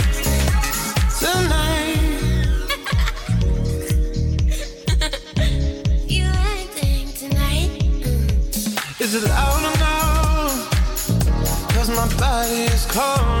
You acting tonight? Is it loud or no? Cause my body is calling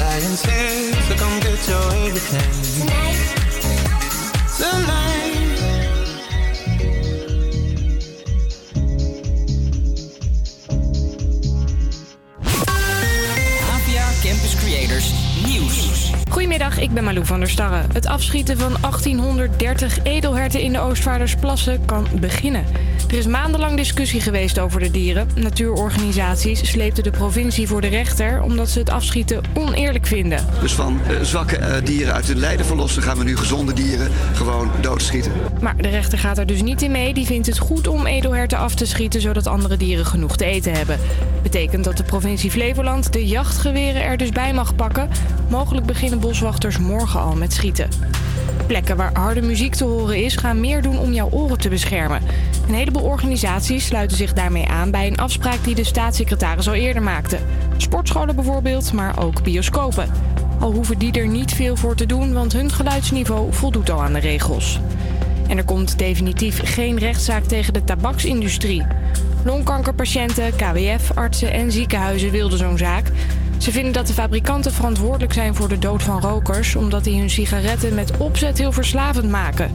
science here, so come get your everything. I made Goedemiddag, ik ben Malou van der Starre. Het afschieten van 1830 edelherten in de Oostvaardersplassen kan beginnen. Er is maandenlang discussie geweest over de dieren. Natuurorganisaties sleepten de provincie voor de rechter omdat ze het afschieten oneerlijk vinden. Dus van eh, zwakke eh, dieren uit het lijden verlossen gaan we nu gezonde dieren gewoon doodschieten. Maar de rechter gaat er dus niet in mee. Die vindt het goed om edelherten af te schieten zodat andere dieren genoeg te eten hebben. Betekent dat de provincie Flevoland de jachtgeweren er dus bij mag pakken. Mogelijk beginnen boswachters morgen al met schieten. Plekken waar harde muziek te horen is, gaan meer doen om jouw oren te beschermen. Een heleboel organisaties sluiten zich daarmee aan bij een afspraak die de staatssecretaris al eerder maakte. Sportscholen bijvoorbeeld, maar ook bioscopen. Al hoeven die er niet veel voor te doen, want hun geluidsniveau voldoet al aan de regels. En er komt definitief geen rechtszaak tegen de tabaksindustrie. Longkankerpatiënten, KWF, artsen en ziekenhuizen wilden zo'n zaak. Ze vinden dat de fabrikanten verantwoordelijk zijn voor de dood van rokers, omdat die hun sigaretten met opzet heel verslavend maken.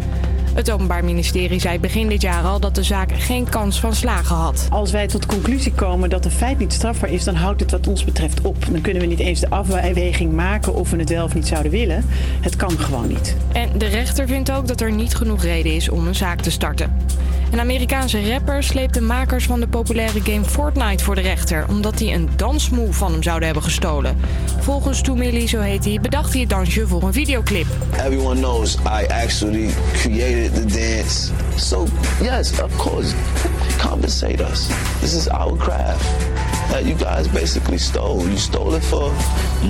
Het Openbaar Ministerie zei begin dit jaar al dat de zaak geen kans van slagen had. Als wij tot de conclusie komen dat een feit niet strafbaar is, dan houdt het wat ons betreft op. Dan kunnen we niet eens de afweging maken of we het wel of niet zouden willen. Het kan gewoon niet. En de rechter vindt ook dat er niet genoeg reden is om een zaak te starten. Een Amerikaanse rapper sleept de makers van de populaire game Fortnite voor de rechter, omdat die een dansmove van hem zouden hebben gestolen. Volgens Toomilly, zo heet hij, bedacht hij het dansje voor een videoclip. Everyone knows I actually created the dance. So, yes, of course, compensate us. This is our craft that you guys basically stole. You stole it for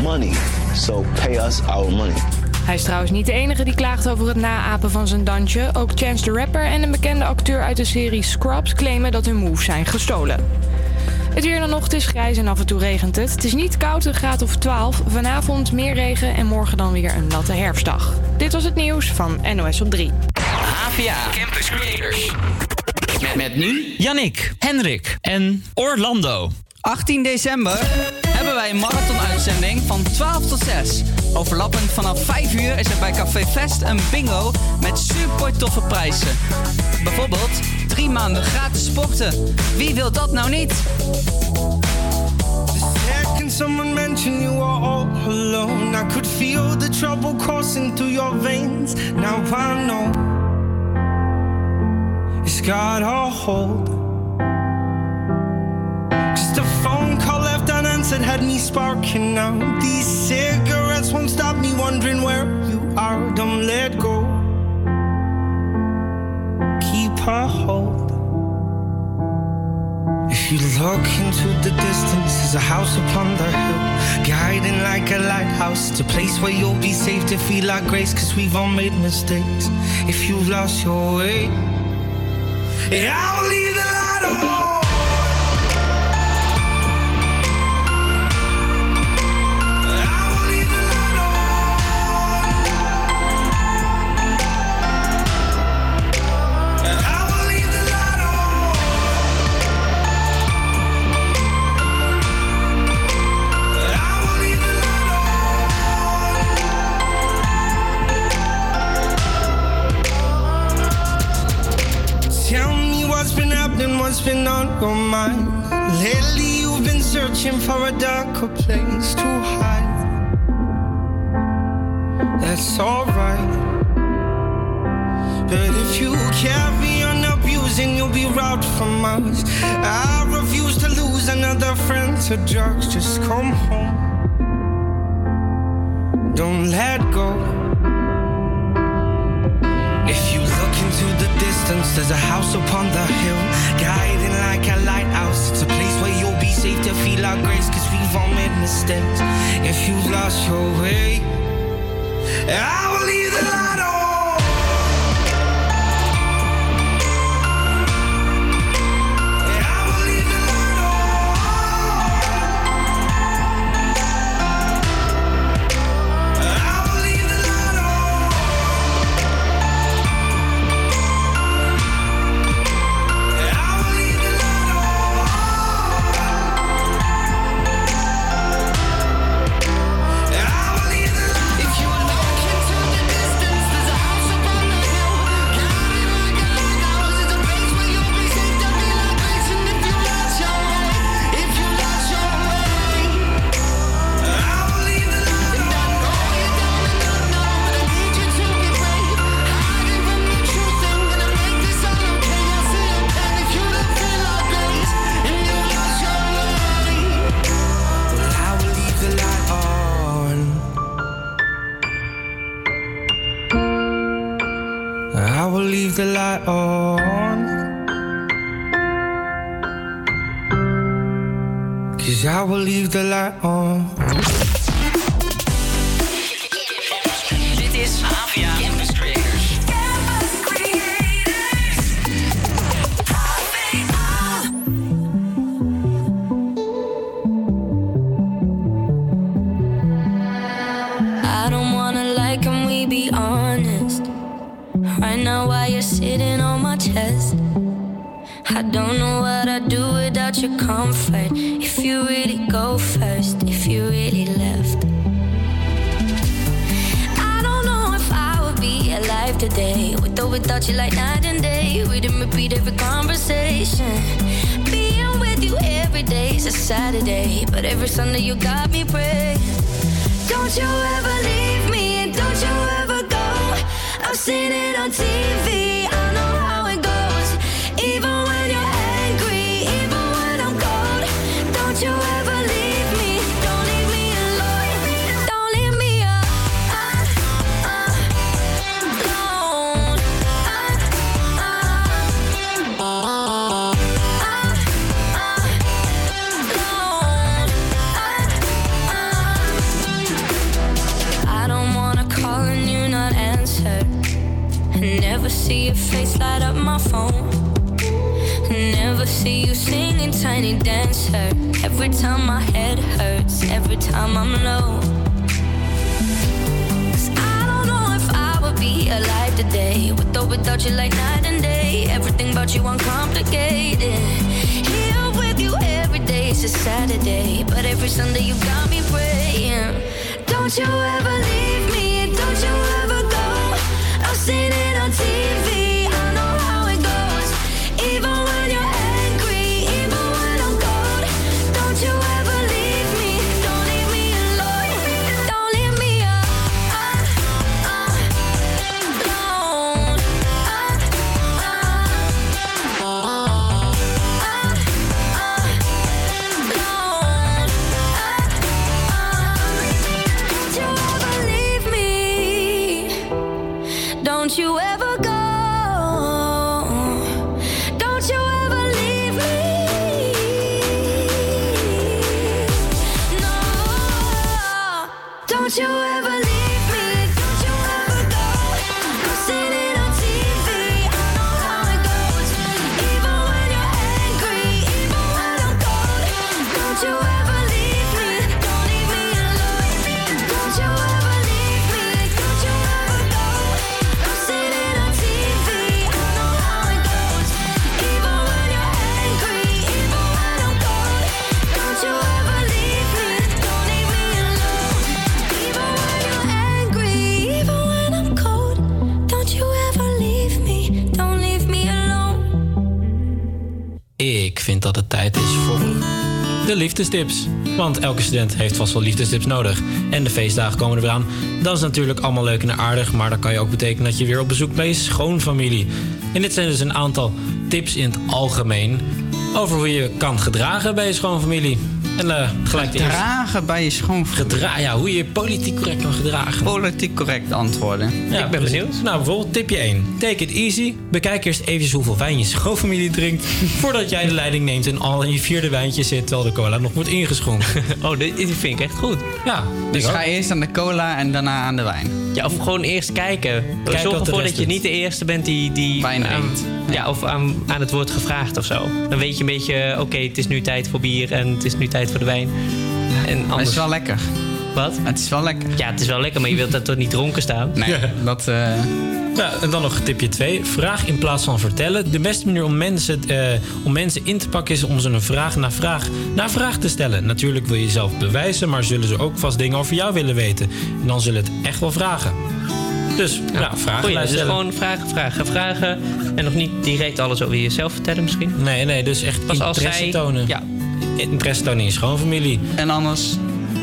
money. So, pay us our money. Hij is trouwens niet de enige die klaagt over het naapen van zijn dansje. Ook Chance the Rapper en een bekende acteur uit de serie Scrubs claimen dat hun moves zijn gestolen. Het weer het is grijs en af en toe regent het. Het is niet koud, een graad of 12. Vanavond meer regen en morgen dan weer een natte herfstdag. Dit was het nieuws van NOS op 3. Campus Creators. Met, met nu Yannick, Henrik en Orlando. 18 december hebben wij een marathon-uitzending van 12 tot 6. Overlappend vanaf 5 uur is er bij Café Fest een bingo met super toffe prijzen. Bijvoorbeeld drie maanden gratis sporten. Wie wil dat nou niet? Someone mention you are all alone. I could feel the trouble coursing through your veins. Now I know it's got a hold. Just a phone call left unanswered had me sparking now. These cigarettes won't stop me wondering where you are. Don't let go. Keep a hold. If you look into the distance, there's a house upon the hill, guiding like a lighthouse. It's a place where you'll be safe to feel like grace, cause we've all made mistakes. If you've lost your way, I'll leave the light on. For a place to hide. That's alright. But if you carry on abusing, you'll be robbed from us. I refuse to lose another friend to drugs. Just come home. Don't let go. If you look into the distance, there's a house upon the hill, guiding like a lighthouse. It's a safe to feel our grace, cause we've all made mistakes. If you've lost your way, I alive today. With or without you, like night and day. Everything about you uncomplicated. Here with you every day is a Saturday. But every Sunday you got me praying. Don't you ever leave me, don't you ever go. I've seen de liefdestips. Want elke student heeft vast wel liefdestips nodig. En de feestdagen komen er weer aan. Dat is natuurlijk allemaal leuk en aardig. Maar dat kan je ook betekenen dat je weer op bezoek bij je schoonfamilie. En dit zijn dus een aantal tips in het algemeen. Over hoe je kan gedragen bij je schoonfamilie. En eh, gelijk de eerste. Gedragen bij je schoonfamilie. Gedra ja, hoe je je politiek correct kan gedragen. Politiek correct antwoorden. Ja, precies. Nou, bijvoorbeeld tipje 1. Take it easy. Bekijk eerst even hoeveel wijn je schoonfamilie drinkt... voordat jij de leiding neemt en al in je vierde wijntje zit... terwijl de cola nog wordt ingeschonken. Oh, dit, dit vind ik echt goed. Ja. Dus ik ga eerst aan de cola en daarna aan de wijn. Ja, of gewoon eerst kijken. Kijken Zorg ervoor dat je niet de eerste bent die... die Wijn aan, drinkt. Ja, of aan, aan het woord gevraagd of zo. Dan weet je een beetje, oké, het is nu tijd voor bier en het is nu tijd voor de wijn. En Maar anders... het is wel lekker. Wat? Het is wel lekker. Ja, het is wel lekker, maar je wilt dat toch niet dronken staan? Nee, dat... eh, Ja, en dan nog tipje 2. Vraag in plaats van vertellen. De beste manier om mensen, eh, om mensen in te pakken is om ze een vraag na vraag na vraag te stellen. Natuurlijk wil je jezelf bewijzen, maar zullen ze ook vast dingen over jou willen weten. En dan zullen het echt wel vragen. Dus ja, vragen Goeie, dus stellen. gewoon vragen, vragen, vragen. En nog niet direct alles over jezelf vertellen misschien. Nee, nee, dus echt Pas als interesse zij- tonen. Ja. Interesse tonen in je schoonfamilie. En anders,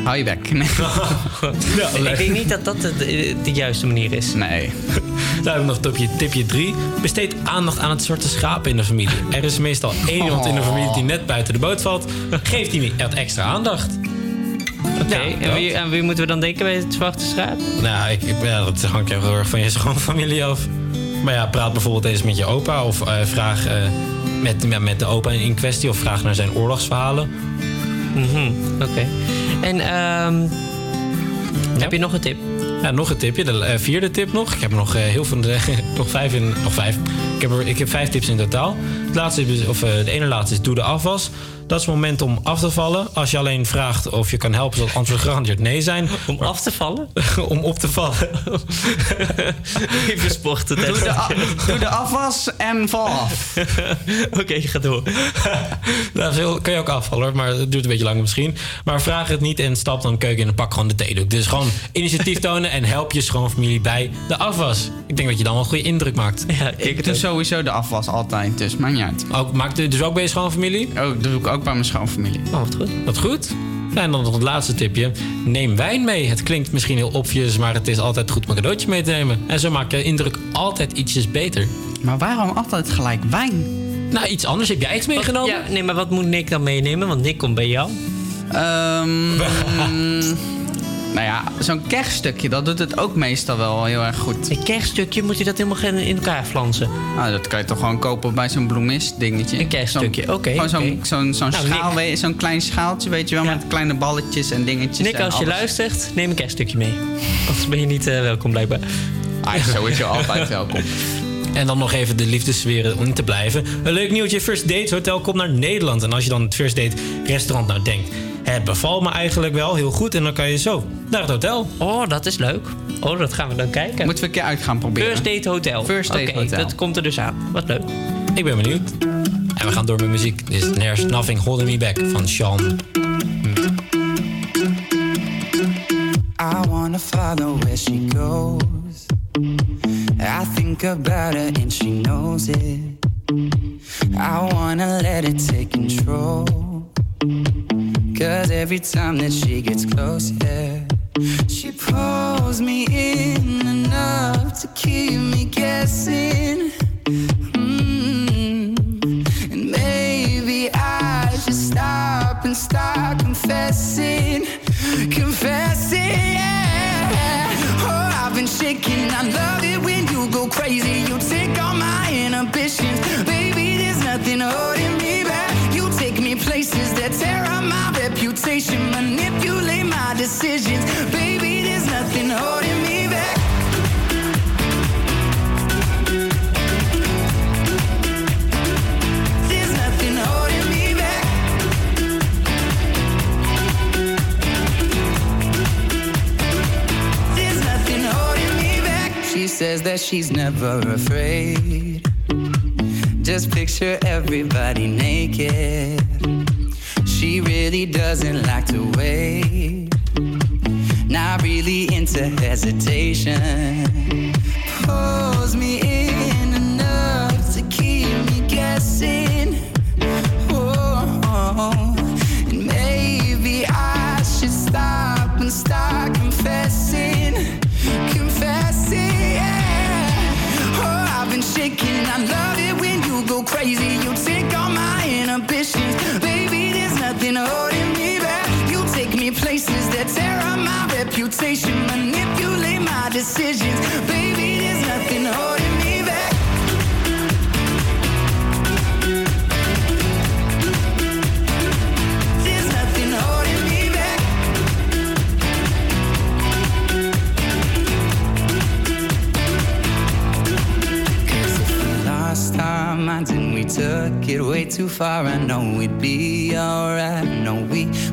hou je bek. Nee. ik denk niet dat dat de, de, de juiste manier is. Nee. Dan hebben we nog tipje, tipje 3. Besteed aandacht aan het zwarte schaap in de familie. Er is meestal één iemand in de familie die net buiten de boot valt. Geef die wat extra aandacht. Oké, Ja, en, wie, en wie moeten we dan denken bij het zwarte schaap? Nou, ik, ja, dat hangt heel erg van je schoonfamilie af. Maar ja, praat bijvoorbeeld eens met je opa of eh, vraag eh, met, met, de opa in kwestie of vraag naar zijn oorlogsverhalen. Mhm, Oké. En ehm, heb je nog een tip? Ja, nog een tipje. De eh, vierde tip nog. Ik heb er nog heel veel. nog vijf in. Nog vijf. Ik heb, er, ik heb vijf tips in totaal. Het laatste is, of, de ene laatste is doe de afwas. Dat is het moment om af te vallen. Als je alleen vraagt of je kan helpen, zal het antwoord garandeerd nee zijn. Om af te vallen? om op te vallen. Even sporten. Doe de, doe de afwas en val af. Oké, ga door. Nou, veel kan je ook afvallen, hoor, maar het duurt een beetje lang misschien. Maar vraag het niet en stap dan de keuken in en pak gewoon de theedoek. Dus gewoon initiatief tonen en help je schoonfamilie bij de afwas. Ik denk dat je dan wel een goede indruk maakt. Ja, Ik doe sowieso de afwas altijd, dus maakt niet uit. Ook, maakt u dus ook bij je schoonfamilie? Oh, doe ik ook bij mijn schoonfamilie. Oh, wat goed. Wat goed. En dan nog het laatste tipje. Neem wijn mee. Het klinkt misschien heel obvious, maar het is altijd goed om een cadeautje mee te nemen. En zo maak je indruk altijd ietsjes beter. Maar waarom altijd gelijk wijn? Nou, iets anders. Heb jij iets meegenomen? Ja, nee, maar wat moet Nick dan meenemen? Want Nick komt bij jou. Ehm nou ja, zo'n kerststukje, dat doet het ook meestal wel heel erg goed. Een kerststukje, moet je dat helemaal in elkaar flansen? Nou, dat kan je toch gewoon kopen bij zo'n bloemist dingetje. Een kerststukje, oké, Gewoon zo'n zo'n zo'n Nou, schaal, je, zo'n klein schaaltje, weet je wel, met kleine balletjes en dingetjes. Nick, en als je luistert, neem een kerststukje mee. Anders ben je niet eh, welkom blijkbaar. Hij is sowieso altijd welkom. En dan nog even de liefdessferen om te blijven. Een leuk nieuwtje, First Dates Hotel komt naar Nederland. En als je dan het First Date restaurant nou denkt... Het bevalt me eigenlijk wel heel goed en dan kan je zo naar het hotel. Oh, dat is leuk. Oh, dat gaan we dan kijken. Moeten we een keer uit gaan proberen. First Date Hotel. First Date Oké, Hotel. dat komt er dus aan. Wat leuk. Ik ben benieuwd. En we gaan door met muziek. Dit is There's Nothing Holding Me Back van Sean. I wanna follow where she goes. I think about her and she knows it. I wanna let it take control. Cause every time that she gets close, yeah, she pulls me in enough to keep me guessing. Mm. And maybe I should stop and start confessing, confessing. Oh, I've been shaking. I love it when you go crazy. You take all my inhibitions, reputation, manipulate my decisions, baby. There's nothing holding me back. There's nothing holding me back. There's nothing holding me back. She says that she's never afraid. Just picture everybody naked. She really doesn't like to wait. Not really into hesitation. Pulls me in enough to keep me guessing. Oh, manipulate my decisions, baby. There's nothing holding me back. There's nothing holding me if we lost our minds and we took it way too far, I know we'd be alright. I know we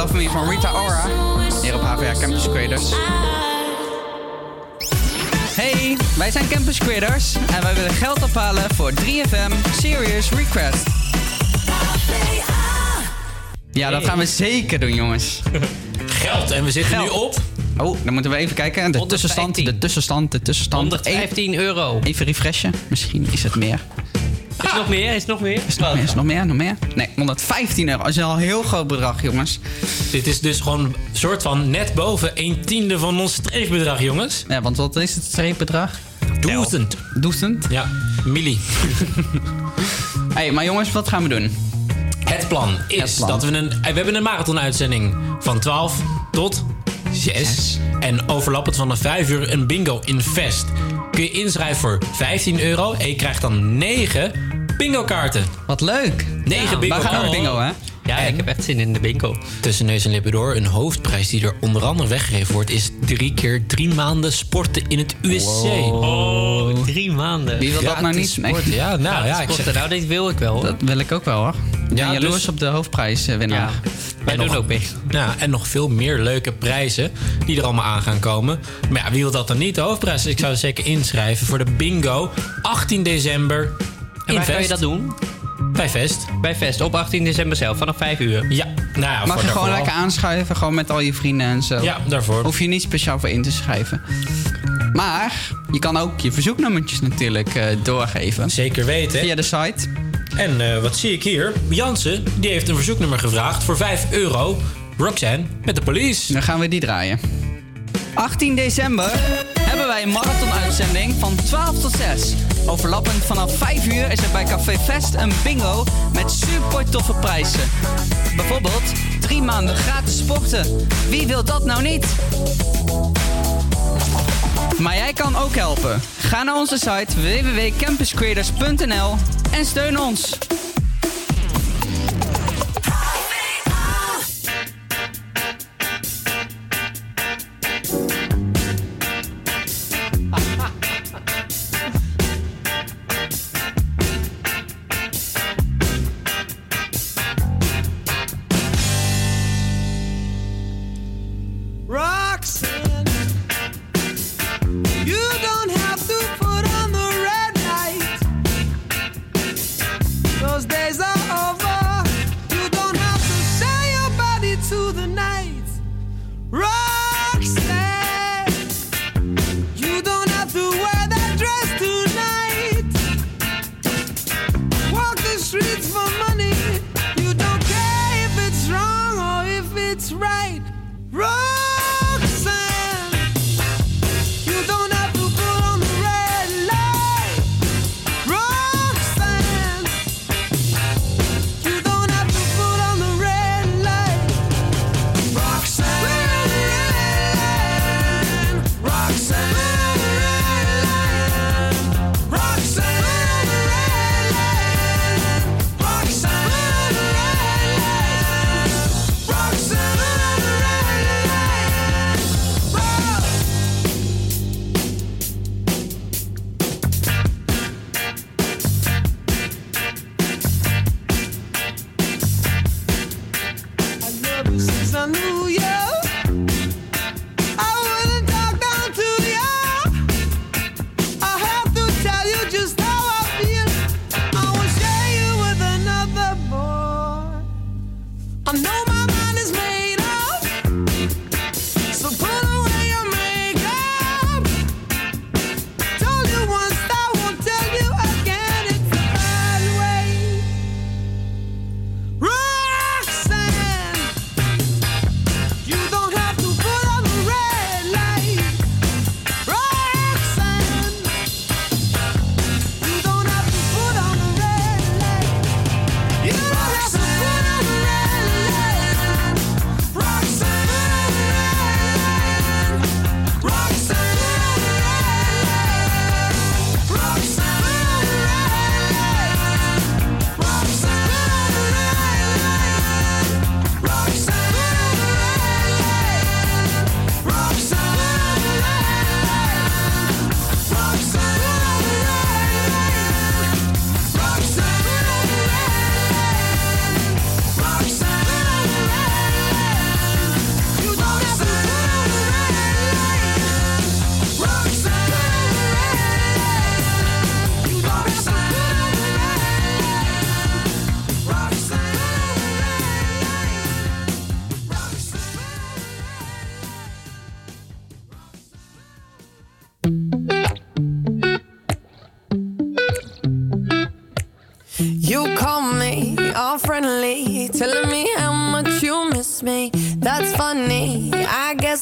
Love Me van Rita Ora. Hier op HVA Campus Creators. Hey, wij zijn Campus Creators en wij willen geld ophalen voor 3FM Serious Request. Ja, dat gaan we zeker doen, jongens. Geld, en we zitten nu op... Oh, dan moeten we even kijken. De tussenstand, de tussenstand, de tussenstand. 115 euro. Even refreshen. Misschien is het meer. Is nog meer? Is nog meer? Is nog meer? Is nog meer? Nog meer? Nee, 115 euro. Dat is al een heel groot bedrag, jongens. Dit is dus gewoon een soort van net boven een tiende van ons streefbedrag, jongens. Ja, want wat is het streefbedrag? Duizend. Duizend? Ja, milli. hey, maar jongens, wat gaan we doen? Het plan is plan. dat we een... We hebben een marathon-uitzending van 12 tot 6. En overlappend van een 5 uur een bingo in Vest. Kun je inschrijven voor 15 euro en je krijgt dan 9 bingo-kaarten. Wat leuk. 9 Ja, bingo wij gaan ook bingo, hè? Ja, ik heb echt zin in de bingo. Tussen neus en lippen door. Een hoofdprijs die er onder andere weggegeven wordt... is drie keer drie maanden sporten in het USC. Oh, drie maanden. Wie wil dat nou niet? sporten. Ja, nou ja, ik sporten. zeg... Nou, dit wil ik wel. hoor. Dat wil ik ook wel, hoor. Ja, Ja, jaloers dus- op de hoofdprijswinnaar. Ja. Wij En doen nog- ook mee. Ja, en nog veel meer leuke prijzen die er allemaal aan gaan komen. Maar ja, wie wil dat dan niet? De hoofdprijs. Ik zou zeker inschrijven voor de bingo. 18 december. En in waar kan je dat doen? Bij Vest. Bij Vest, op 18 december zelf, vanaf 5 uur. Ja, nou ja, Mag voor je gewoon lekker al. aanschuiven, gewoon met al je vrienden en zo. Ja, daarvoor. Hoef je niet speciaal voor in te schrijven. Maar je kan ook je verzoeknummertjes natuurlijk eh, doorgeven. Zeker weten. Via de site. En eh, wat zie ik hier? Jansen, die heeft een verzoeknummer gevraagd voor 5 euro. Roxanne met de police. Dan gaan we die draaien. 18 december hebben wij een marathon-uitzending van 12 tot 6. Overlappend vanaf 5 uur is er bij Café Fest een bingo met super toffe prijzen. Bijvoorbeeld drie maanden gratis sporten. Wie wil dat nou niet? Maar jij kan ook helpen. Ga naar onze site www.campuscreators.nl en steun ons.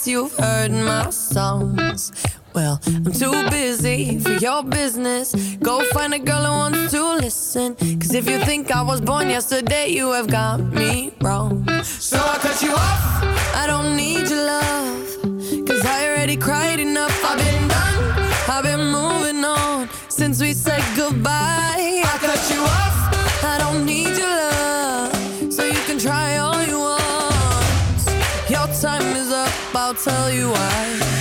You've heard my songs. Well, I'm too busy for your business. Go find a girl who wants to listen. Cause if you think I was born yesterday, you have got me wrong. So I cut you off. I don't need your love. Cause I already cried enough. I've been done. I've been moving on since we said goodbye. I cut you off. Tell you why.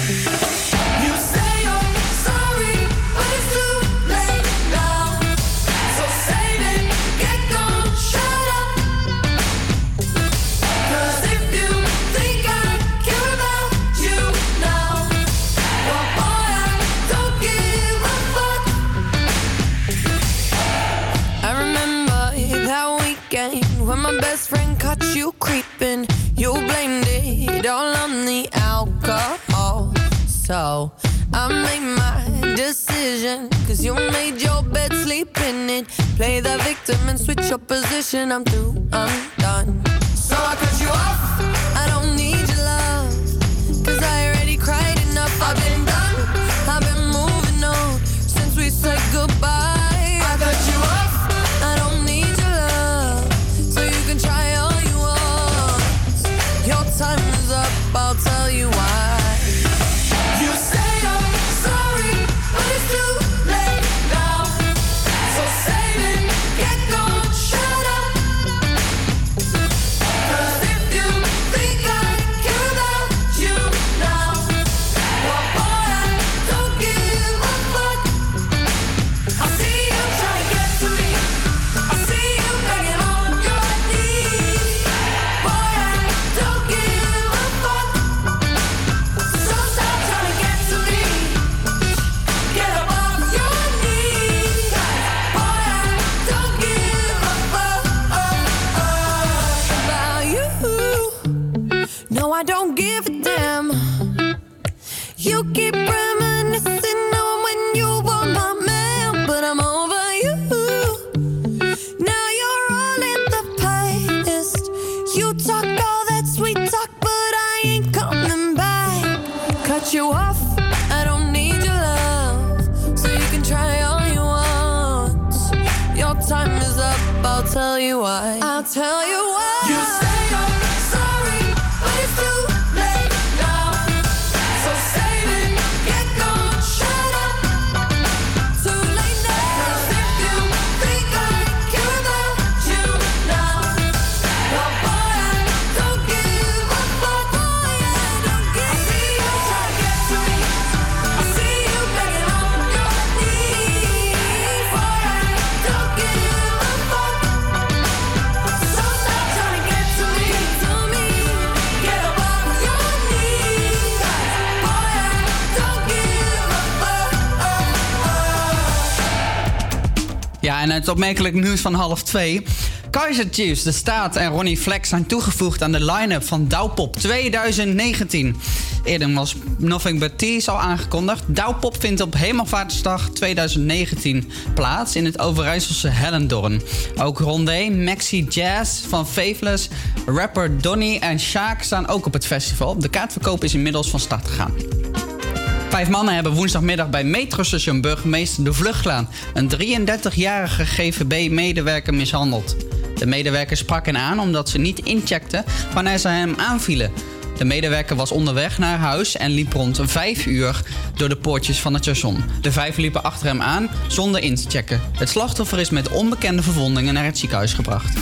Position. I'm through, I'm done. Opmerkelijk nieuws van half twee. Kaiser Chiefs, De Staat en Ronnie Flex zijn toegevoegd aan de line-up van Douwpop 2019. Eerder was Nothing But Tease al aangekondigd. Douwpop vindt op Hemelvaartsdag 2019 plaats in het Overijsselse Hellendoorn. Ook Rondé, Maxi Jazz van Faithless, rapper Donny en Sjaak staan ook op het festival. De kaartverkoop is inmiddels van start gegaan. Vijf mannen hebben woensdagmiddag bij metrostation burgemeester De Vluchtlaan een 33-jarige GVB-medewerker mishandeld. De medewerker sprak hen aan omdat ze niet incheckte wanneer ze hem aanvielen. De medewerker was onderweg naar huis en liep rond vijf uur door de poortjes van het station. De vijf liepen achter hem aan zonder in te checken. Het slachtoffer is met onbekende verwondingen naar het ziekenhuis gebracht.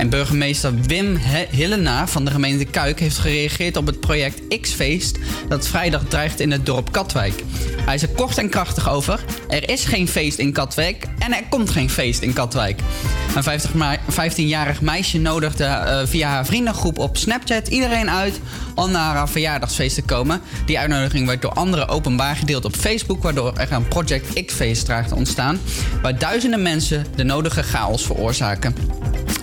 En burgemeester Wim Hillena van de gemeente Kuik heeft gereageerd op het project X-Feest dat vrijdag dreigt in het dorp Katwijk. Hij is er kort en krachtig over. Er is geen feest in Katwijk en er komt geen feest in Katwijk. Een 50 ma- 15-jarig meisje nodigde eh, via haar vriendengroep op Snapchat iedereen uit om naar haar verjaardagsfeest te komen. Die uitnodiging werd door anderen openbaar gedeeld op Facebook, waardoor er een Project X-feest dreigt te ontstaan, waar duizenden mensen de nodige chaos veroorzaken.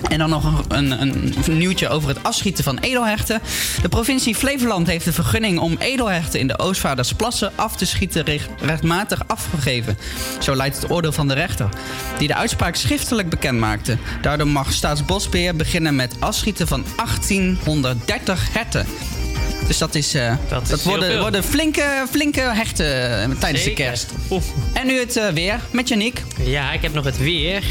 En dan nog een, een, nieuwtje over het afschieten van edelherten. De provincie Flevoland heeft de vergunning om edelherten in de Oostvaardersplassen af te schieten recht- rechtmatig afgegeven. Zo leidt het oordeel van de rechter, die de uitspraak schriftelijk bekend maakte. Daardoor mag Staatsbosbeheer beginnen met afschieten van 1830 herten. Dus dat, is, eh, dat, is worden, worden flinke, flinke hechten eh, tijdens Zeker. de kerst. En nu het eh, weer met Janiek. Ja, ik heb nog het weer.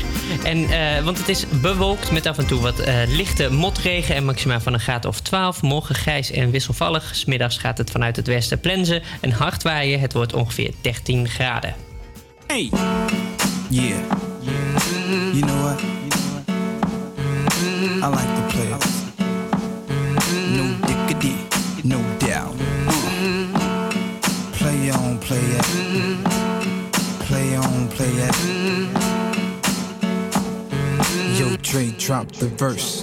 En, eh, want het is bewolkt met af en toe wat eh, lichte motregen en maximaal van een graad of 12. Morgen grijs en wisselvallig. Smiddags gaat het vanuit het westen plensen en hard waaien. Het wordt ongeveer 13 graden. Hey. Yeah. You know what? I like the players. No diggity, no doubt. Play on, play it. Play on, play it. Yo, Dre, drop the verse.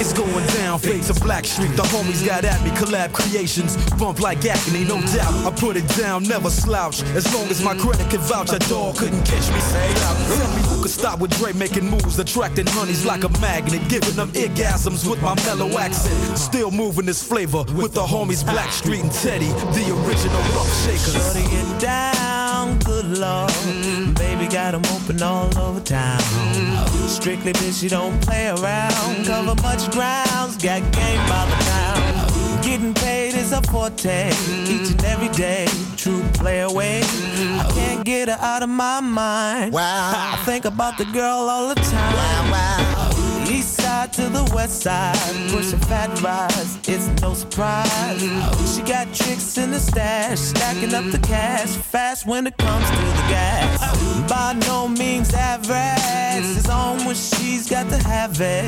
It's going down, fade to Black Street. The homies got at me, collab creations. Bump like acne, no doubt. I put it down, never slouch. As long as my credit can vouch, that dog couldn't catch me. Say. Tell me who could stop with Dre making moves, attracting honeys like a magnet, giving them orgasms with my mellow accent. Still moving this flavor with the homies Black Street and Teddy, the original rough shakers. Shutting it down, good lord. Baby got 'em open all over town. Strictly bitch, you don't play around. Cover much grounds, got game by the pound. Getting paid is a forte, each and every day. True play away. I can't get her out of my mind. Wow. I think about the girl all the time. Wow, wow. To the west side, pushing fat rides, it's no surprise. She got tricks in the stash, stacking up the cash, fast when it comes to the gas. By no means average, it's on when she's got to have it.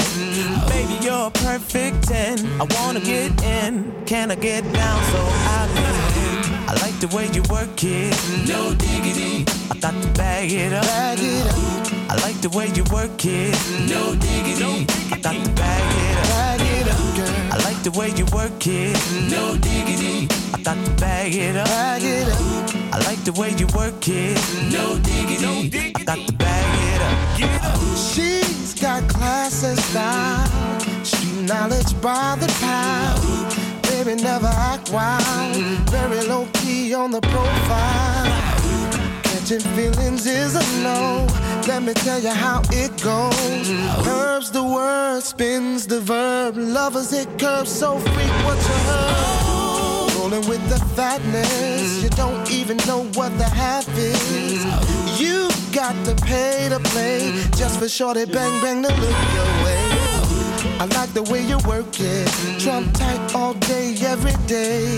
Baby, you're a perfect 10. I wanna get in, can I get down so I can? I like the way you work it, no diggity. I got to bag it up. Bag it up. I like the way you work it, no diggity. I got to bag it up. Bag it up, girl. I like the way you work it, no diggity. I got to bag it up. Bag it up. I like the way you work it, no diggity. I got to bag it up. She's got class and style, street knowledge by the pound. Baby, never act wild, very low key on the profile. Catching feelings is a no. Let me tell you how it goes. Curves the word, spins the verb. Lovers it curves so what you heard. Rolling with the fatness, you don't even know what the half is. You got to pay to play just for shorty bang bang to look your way. I like the way you work it, trump tight all day, every day.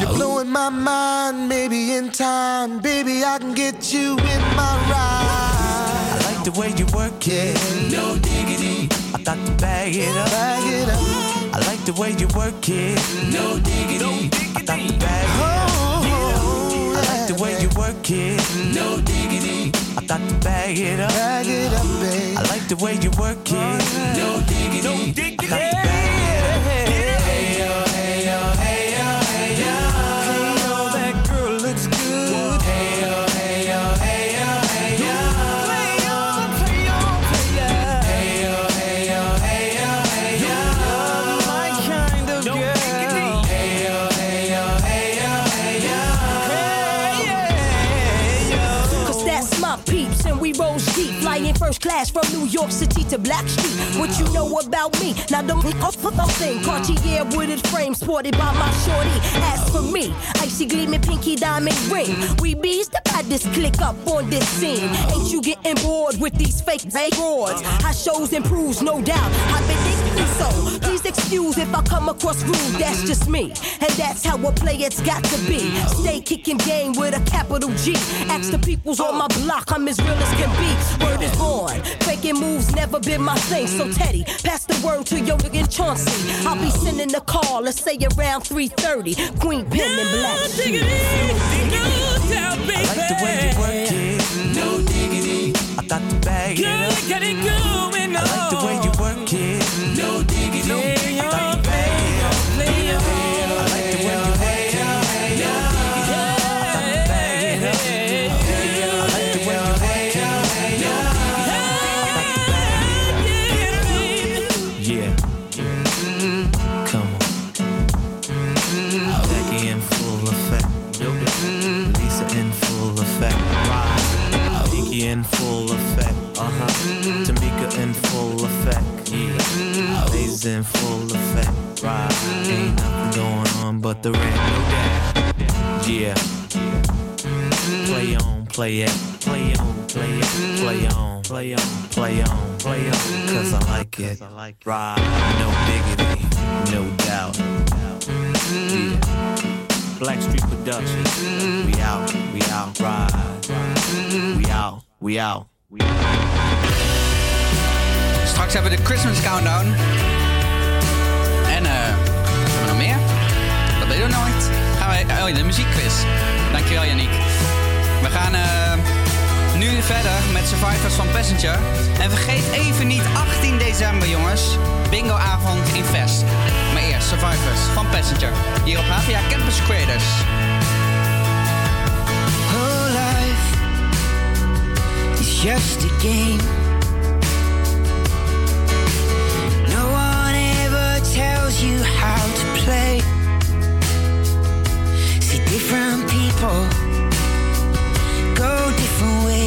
You're blowing my mind, maybe in time, baby I can get you in my ride. I like the way you work it, no diggity. I got to bag it up. Bag it up. I like the way you work it, no diggity. I got to bag it up. Oh, I like the way you work it, no diggity. I got to bag it up. Bag it up, babe. I like the way you work it, no diggity. I got from New York City to Black Street. What you know about me? Now don't off for the thing. Cartier wooded frame sported by my shorty. As for me, icy gleaming pinky diamond ring. We bees the baddest click up on this scene. Ain't you getting bored with these fake broads? How shows improves, no doubt. I've been thinking so. Please excuse if I come across rude. That's just me, and that's how a It's got to be. Stay kicking game with a capital G. Ask the peoples on my block, I'm as real as can be. Word is born. Faking moves never been my thing. So Teddy, pass the word to your nigga Chauncey. I'll be sending a call, let's say around 3:30. Queen Pen and Black. I like the way you work it, no diggity. I got to bag it up. Get it going Play on, play it, play on, play it, play on, play on, play on, play on. Cause I like it. Ride, no diggity, no doubt. Yeah. Blackstreet Productions. We out, we out, ride. We out, we out. We Straks hebben we de Christmas Countdown. En eh, wat hebben we nog meer? Dat weet je nooit. Gaan we, oh, de muziekquiz. Dankjewel, Yannick. We gaan eh, nu verder met Survivors van Passenger. En vergeet even niet 18 december, jongens. Bingoavond in Vest. Maar eerst Survivors van Passenger. Hier op HVA Campus Creators. Whole life is just a game. No one ever tells you how to play. See, different people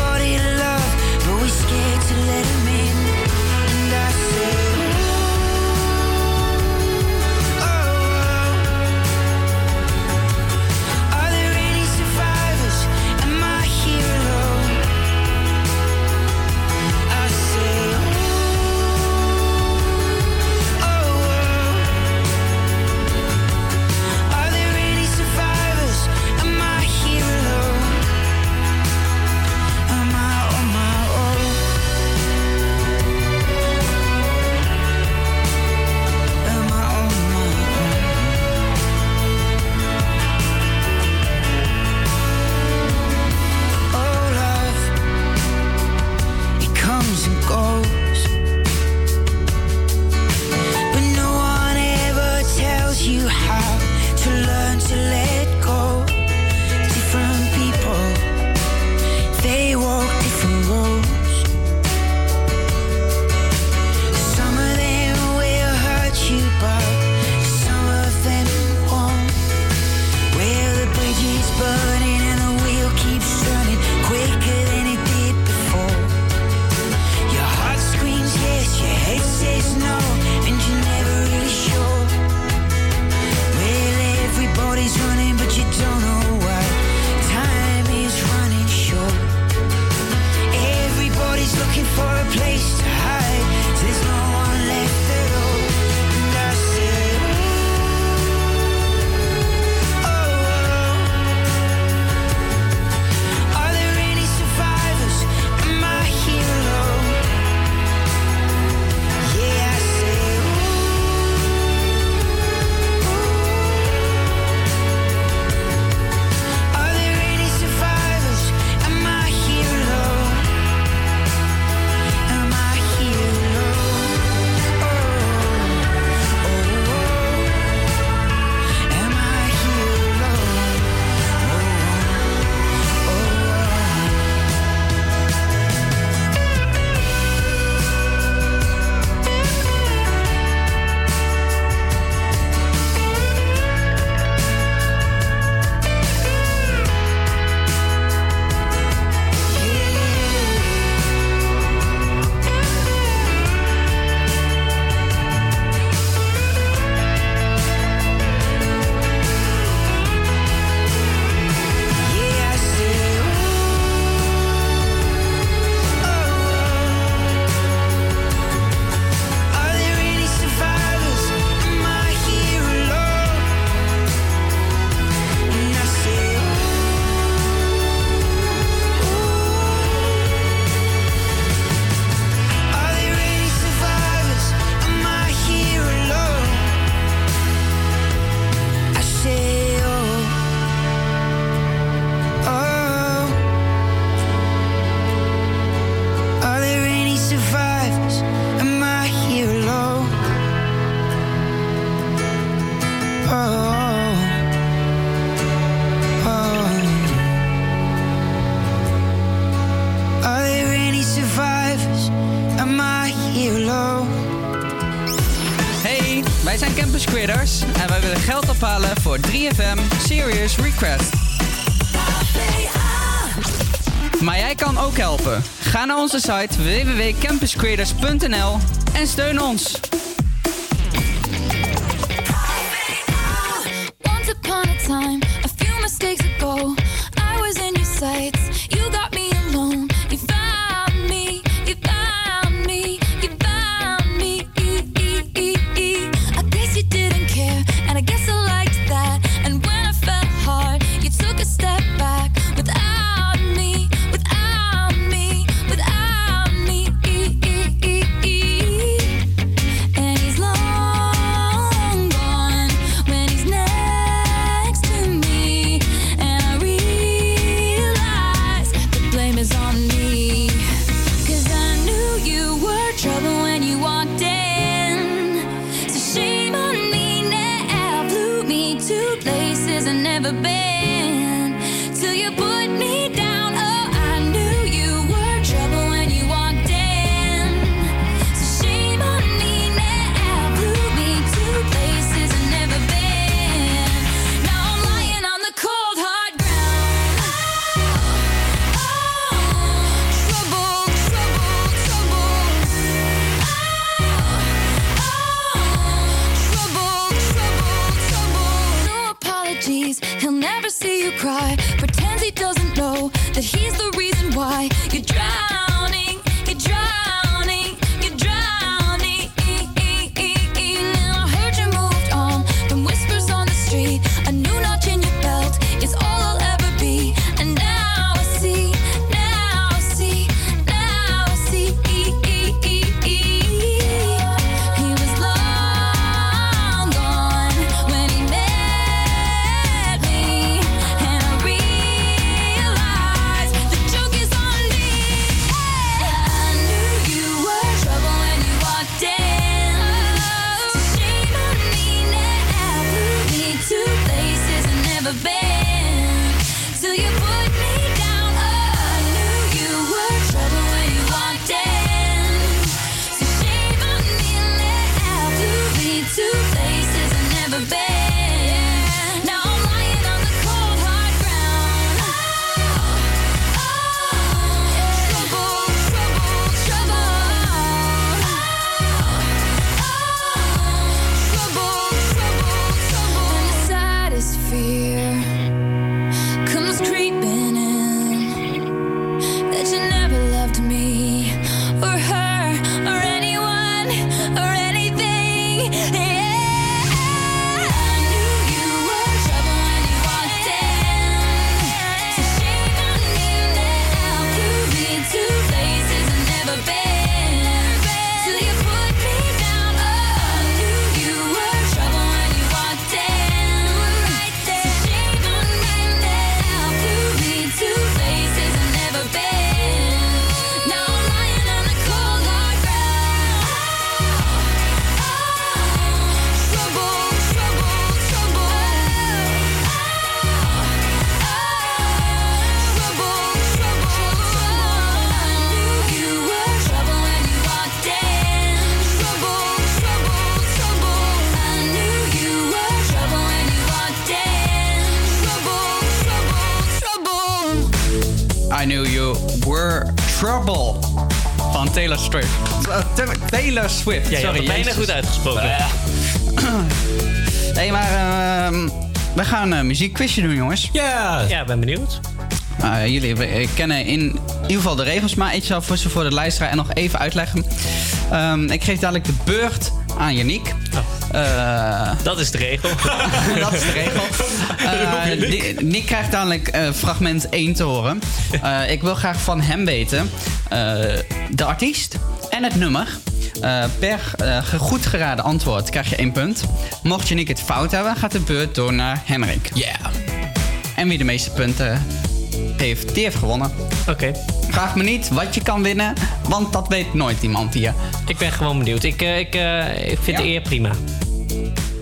for everybody's running, but you don't www.campuscreators.nl en steun ons. apologies. He'll never see you cry. Pretends he doesn't know that he's the reason why you're drowning. You're drowning. Taylor Swift. Eh, Taylor Swift, sorry. bijna goed uitgesproken. Hé, hey, maar ehm, we gaan een muziekquizje doen, jongens. Ja. Ja, ben benieuwd. Nou, eh, jullie kennen in ieder geval de regels, maar ik zal voor ze voor de luisteraar en nog even uitleggen. Ehm, ik geef dadelijk de beurt aan Janiek. Eh, dat is de regel. dat is de regel. Uh, Nick. Krijgt dadelijk eh, fragment 1 te horen. ik wil graag van hem weten de artiest en het nummer. per goed geraden antwoord krijg je 1 punt. Mocht je Nick het fout hebben, gaat de beurt door naar Henrik. Ja. En wie de meeste punten heeft, die heeft gewonnen. Oké. Vraag me niet wat je kan winnen, want dat weet nooit iemand hier. Ik ben gewoon benieuwd. Ik, eh, ik, eh, ik vind ja. de eer prima.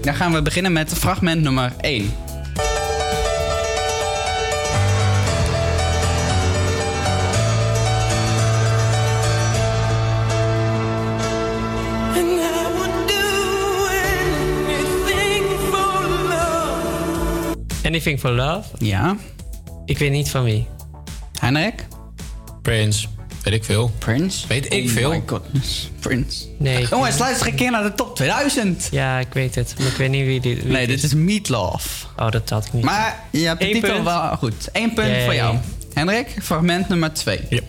Dan gaan we beginnen met fragment nummer 1. Anything for Love? Ja. Ik weet niet van wie. Heinrich? Prince. Weet ik veel. Prince? Weet ik Oh veel. my goodness. Prince. Nee. Jongens, luister een keer naar de top 2000. Ja, ik weet het. Maar ik weet niet wie dit wie Nee, dit is Meatloaf. Oh, dat had ik niet. Maar je hebt de Eén titel punt. wel goed. Eén punt Yay. voor jou. Henrik, fragment nummer 2. Ja.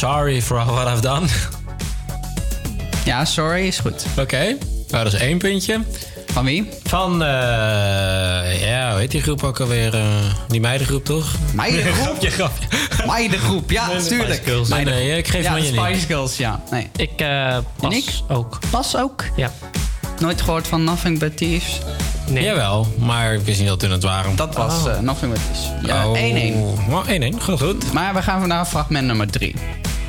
Sorry for what I've done. Ja, sorry is goed. Oké. Nou, dat is één puntje. Van wie? Van, eh ja, hoe heet die groep ook alweer? eh, die meidengroep, toch? Meidengroep? grapje, grapje. Meidengroep, ja, Nee, nee, tuurlijk. Spice Girls. Nee, nee, ik geef ja, van Yannick. Spice Girls, ja. Nee. Ik eh pas ook. Pas ook? Ja. Nooit gehoord van Nothing But Thieves? Nee. Jawel, maar ik wist niet dat hun het waren. Dat was Oh. Nothing But Thieves. Ja, Oh. 1-1. Oh, 1-1, goed, goed. Maar we gaan naar fragment nummer 3.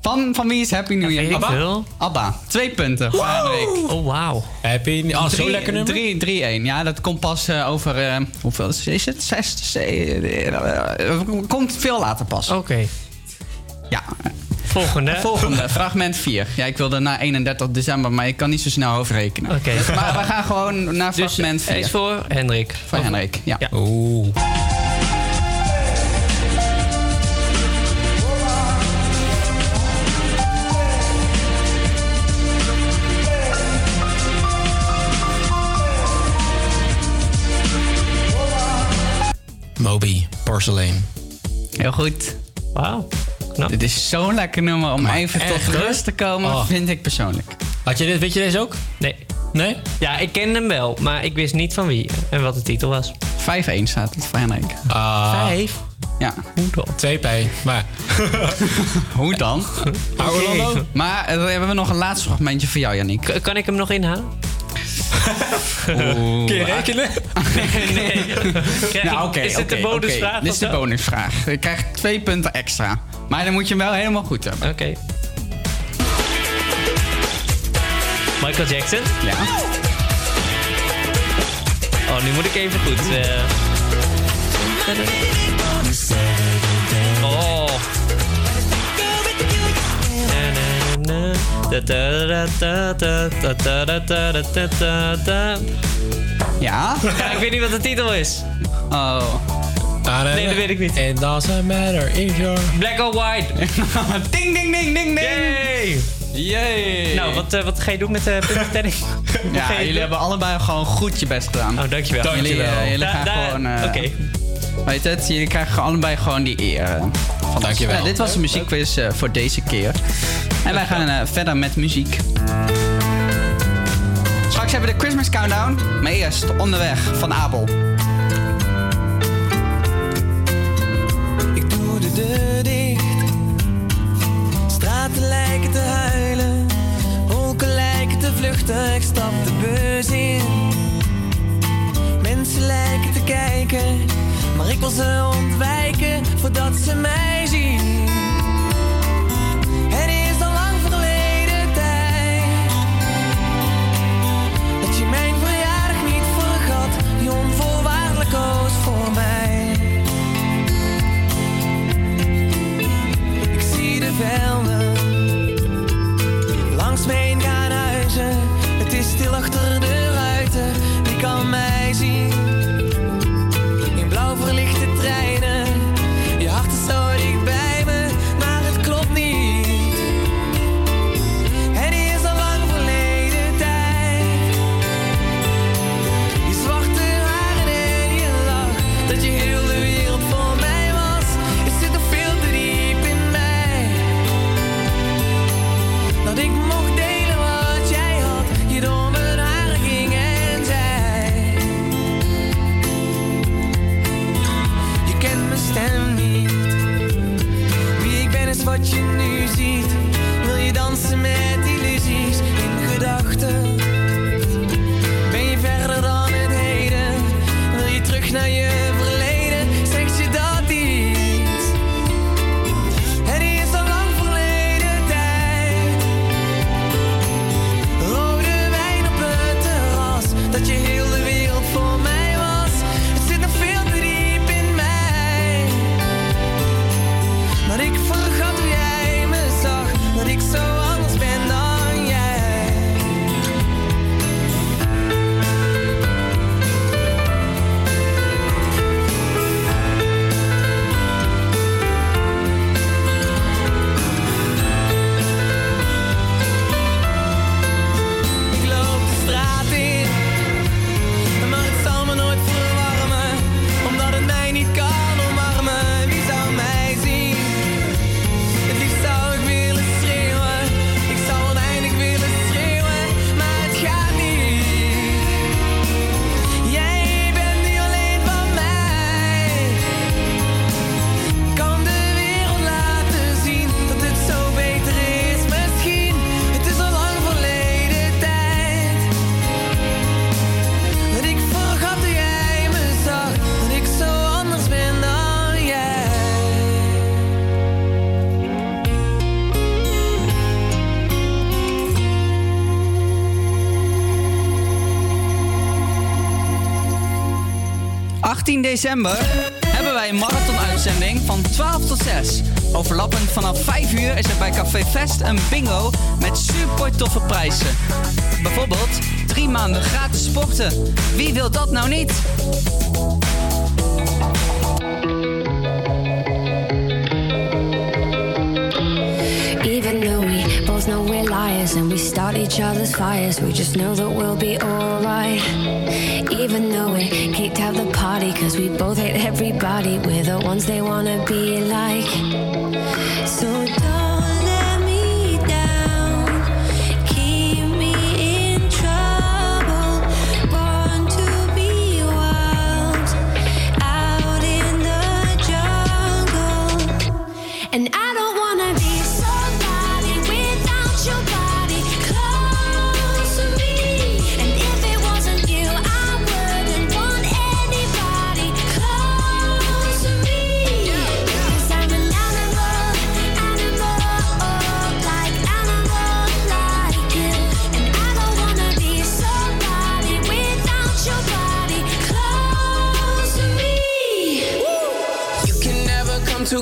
van, van wie is Happy New Year? Abba? veel. Abba. Twee punten voor Henrik. Oh, wauw. Happy New Oh, zo Drie- lekker nummer. drie- 3-1. Ja, dat komt pas eh, over... eh, hoeveel is is het? Zes? ze- eh, komt veel later pas. Oké. Ja. Volgende. Volgende, fragment 4. Ja, ik wilde naar 31 december, maar ik kan niet zo snel overrekenen. Oké. Maar we gaan gewoon naar Dus fragment 4. hij is voor Hendrik. Voor Henrik, ja. Ja. Oeh. Moby, Porcelain. Heel goed. Wauw. Knap. Dit is zo'n lekker nummer om Maar even tot hoor. rust te komen, Oh. vind ik persoonlijk. Had je dit, weet je deze ook? Nee. Nee? Ja, ik ken hem wel, maar ik wist niet van wie en wat de titel was. 5-1 staat het voor Henrik. Ah, Vijf? Ja. Hoe dan? 2P. Maar Hoe dan? Maar Orlando? Maar eh, we hebben nog een laatste fragmentje voor jou, Yannick. K- kan ik hem nog inhalen? Oeh. kun je rekenen? nee. Krijg Nou, is dit de bonusvraag? oké. Dit is de bonusvraag. Je krijgt twee punten extra. Maar dan moet je hem wel helemaal goed hebben. Oké. Michael Jackson? Ja. Oh, nu moet ik even goed. eh. Ja? Ja, ik weet niet wat de titel is. Oh. Nee, dat weet ik niet. It doesn't matter if you're... Black or white. ding, ding, ding, ding, ding. Yay! Yay. Nou, wat, eh, wat ga je doen met de puntentelling? Ja, jullie doen? hebben allebei gewoon goed je best gedaan. Oh, dankjewel. Jullie, eh, jullie Da- gaan da- gewoon... eh, Oké. Weet het, jullie krijgen allebei gewoon die eer. eh, Dankjewel. Ja, dit was de muziekquiz eh, voor deze keer. En wij gaan eh, verder met muziek. Straks hebben we de Christmas Countdown. Maar eerst onderweg van Abel. Ik doe de deur dicht. Straten lijken te huilen. Wolken lijken te vluchten. Ik stap de bus in. Mensen lijken te kijken. Maar ik wil ze ontwijken voordat ze mij december hebben wij een marathon-uitzending van 12 tot 6. Overlappend vanaf 5 uur is er bij Café Fest een bingo met super toffe prijzen. Bijvoorbeeld 3 maanden gratis sporten. Wie wil dat nou niet? know we're liars and we start each other's fires. We just know that we'll be alright. Even though we hate to have the party, cause we both hate everybody. We're the ones they wanna be like. So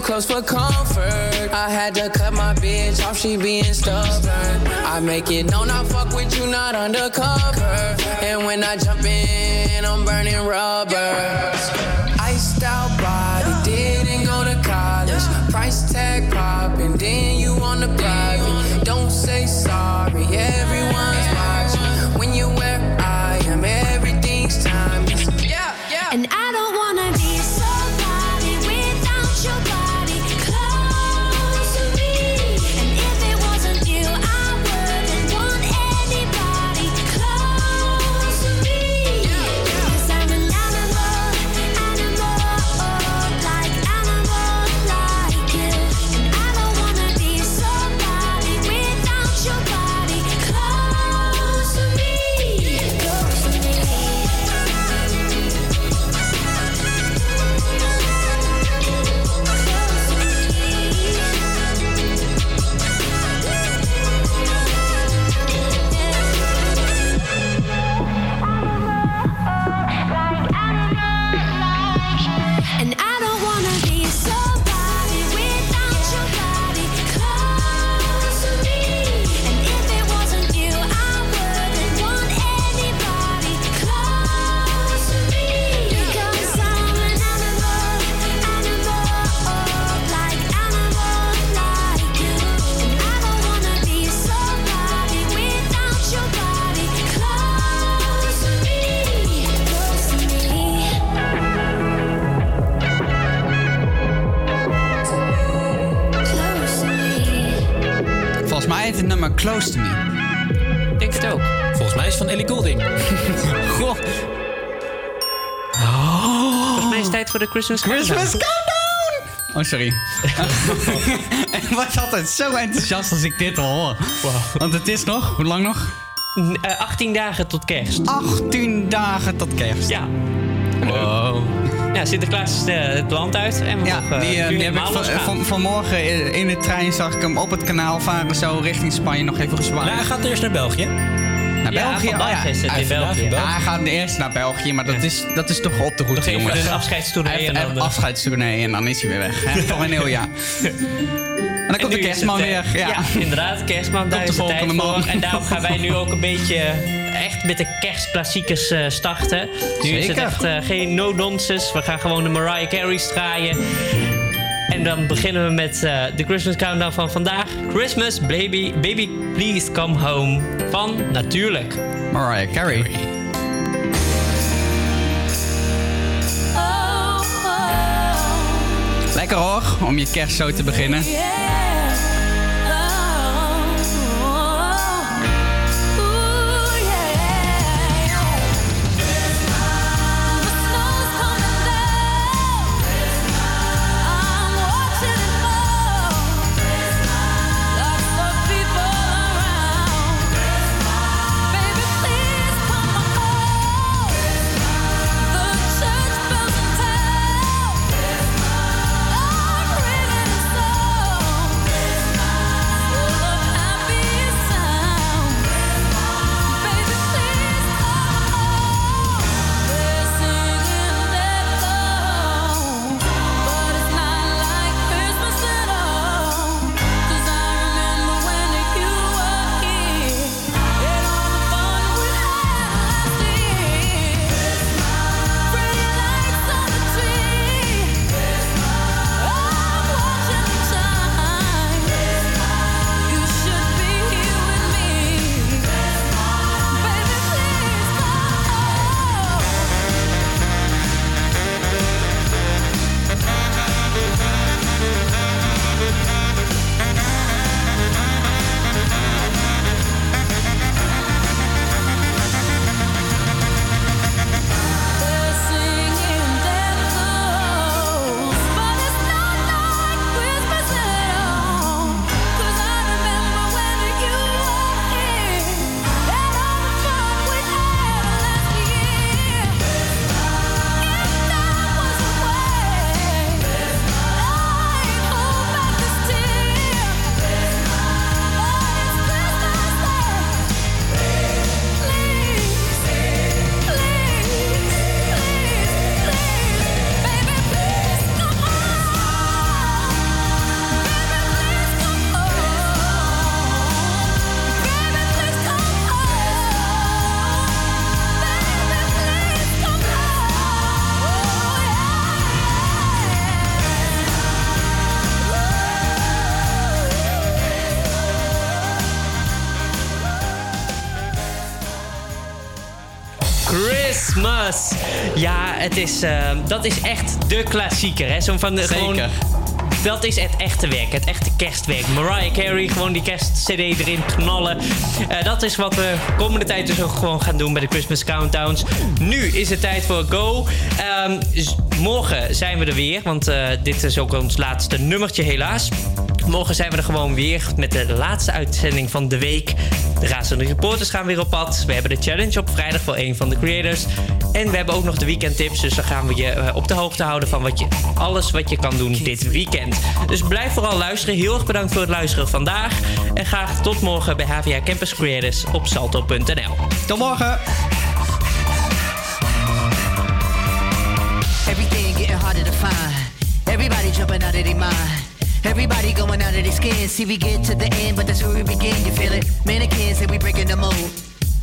close for comfort. I had to cut my bitch off, she being stubborn. I make it known I fuck with you, not undercover. And when I jump in, I'm burning rubber. Iced out body, didn't go to college. Price tag popping, then you on the block. Don't say sorry, everyone's Close to Me. Denk het ook. Volgens mij is het van Ellie Goulding. Goh. Oh. Volgens mij is het tijd voor de Christmas Christmas Countdown! Oh, sorry. ik was altijd zo enthousiast als ik dit hoor. Wow. Want het is nog, hoe lang nog? 18 eh, dagen tot kerst. 18 dagen tot kerst. Ja. Wow. Ja, Sinterklaas is eh, het land uit en we Ja, mogen die, eh, nu die heb ik van, van, vanmorgen in- in de trein zag ik hem op het kanaal varen, zo richting Spanje nog even gezwaaid. Nou, hij gaat eerst naar België. Naar Ja, België? vandaag is het Hij- in België. Ja, hij gaat eerst naar België, maar dat, is, dat is toch op de route, jongens. een Hij heeft en dan, eh, afscheidstournee en dan is hij weer weg. Voor een heel jaar. En dan komt de kerstman eh, weer. Ja. inderdaad, kerstman, daar is de tijd volgende voor. man. En daarom gaan wij nu ook een beetje echt met de kerstklassiekers eh, starten. Nu is het Zeker. echt eh, geen no-nonsense. We gaan gewoon de Mariah Carey's draaien. En dan beginnen we met eh, de Christmas Countdown van vandaag. Christmas, baby, baby, please come home. Van Natuurlijk. Mariah Carey. Lekker hoor, om je kerst zo te beginnen. Is, eh, dat is echt de klassieker. Hè? Zo van de, Zeker. Gewoon, dat is het echte werk, het echte kerstwerk. Mariah Carey, gewoon die kerstcd erin knallen. Eh, dat is wat we komende tijd dus ook gewoon gaan doen bij de Christmas Countdowns. Nu is het tijd voor Go. Ehm, morgen zijn we er weer, want eh, dit is ook ons laatste nummertje helaas. Morgen zijn we er gewoon weer met de laatste uitzending van de week. De razende reporters gaan weer op pad. We hebben de challenge op vrijdag voor een van de creators. En we hebben ook nog de weekendtips. Dus dan gaan we je eh, op de hoogte houden van wat je, alles wat je kan doen dit weekend. Dus blijf vooral luisteren. Heel erg bedankt voor het luisteren vandaag. En graag tot morgen bij HVA Campus Creators op salto.nl. Tot morgen! Everything getting harder to find. Everybody jumping out of their mind. Everybody going out of their skin. See, we get to the end, but that's where we begin. You feel it? Mannequins and we breaking the mold.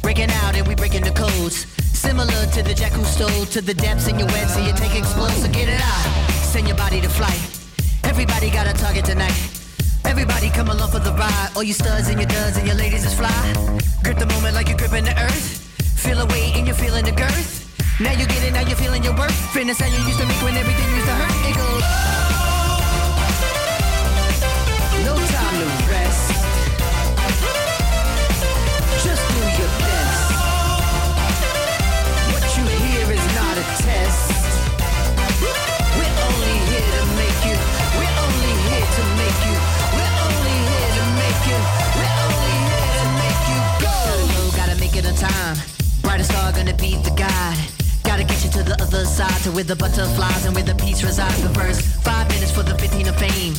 Breaking out and we breaking the codes. Similar to the jack who stole to the depths in your web, so you take explode. So get it out. Send your body to flight. Everybody got a target tonight. Everybody come along for the ride. All you studs and your duds and your ladies is fly. Grip the moment like you're gripping the earth. Feel a weight and you're feeling the girth. Now you get it, now you're feeling your worth. Fitness how you used to make when everything used to hurt. It goes. Gotta make it on time. Brightest star gonna be the guide. Gotta get you to the other side, to where the butterflies and where the peace resides. The five minutes for the 15 of fame.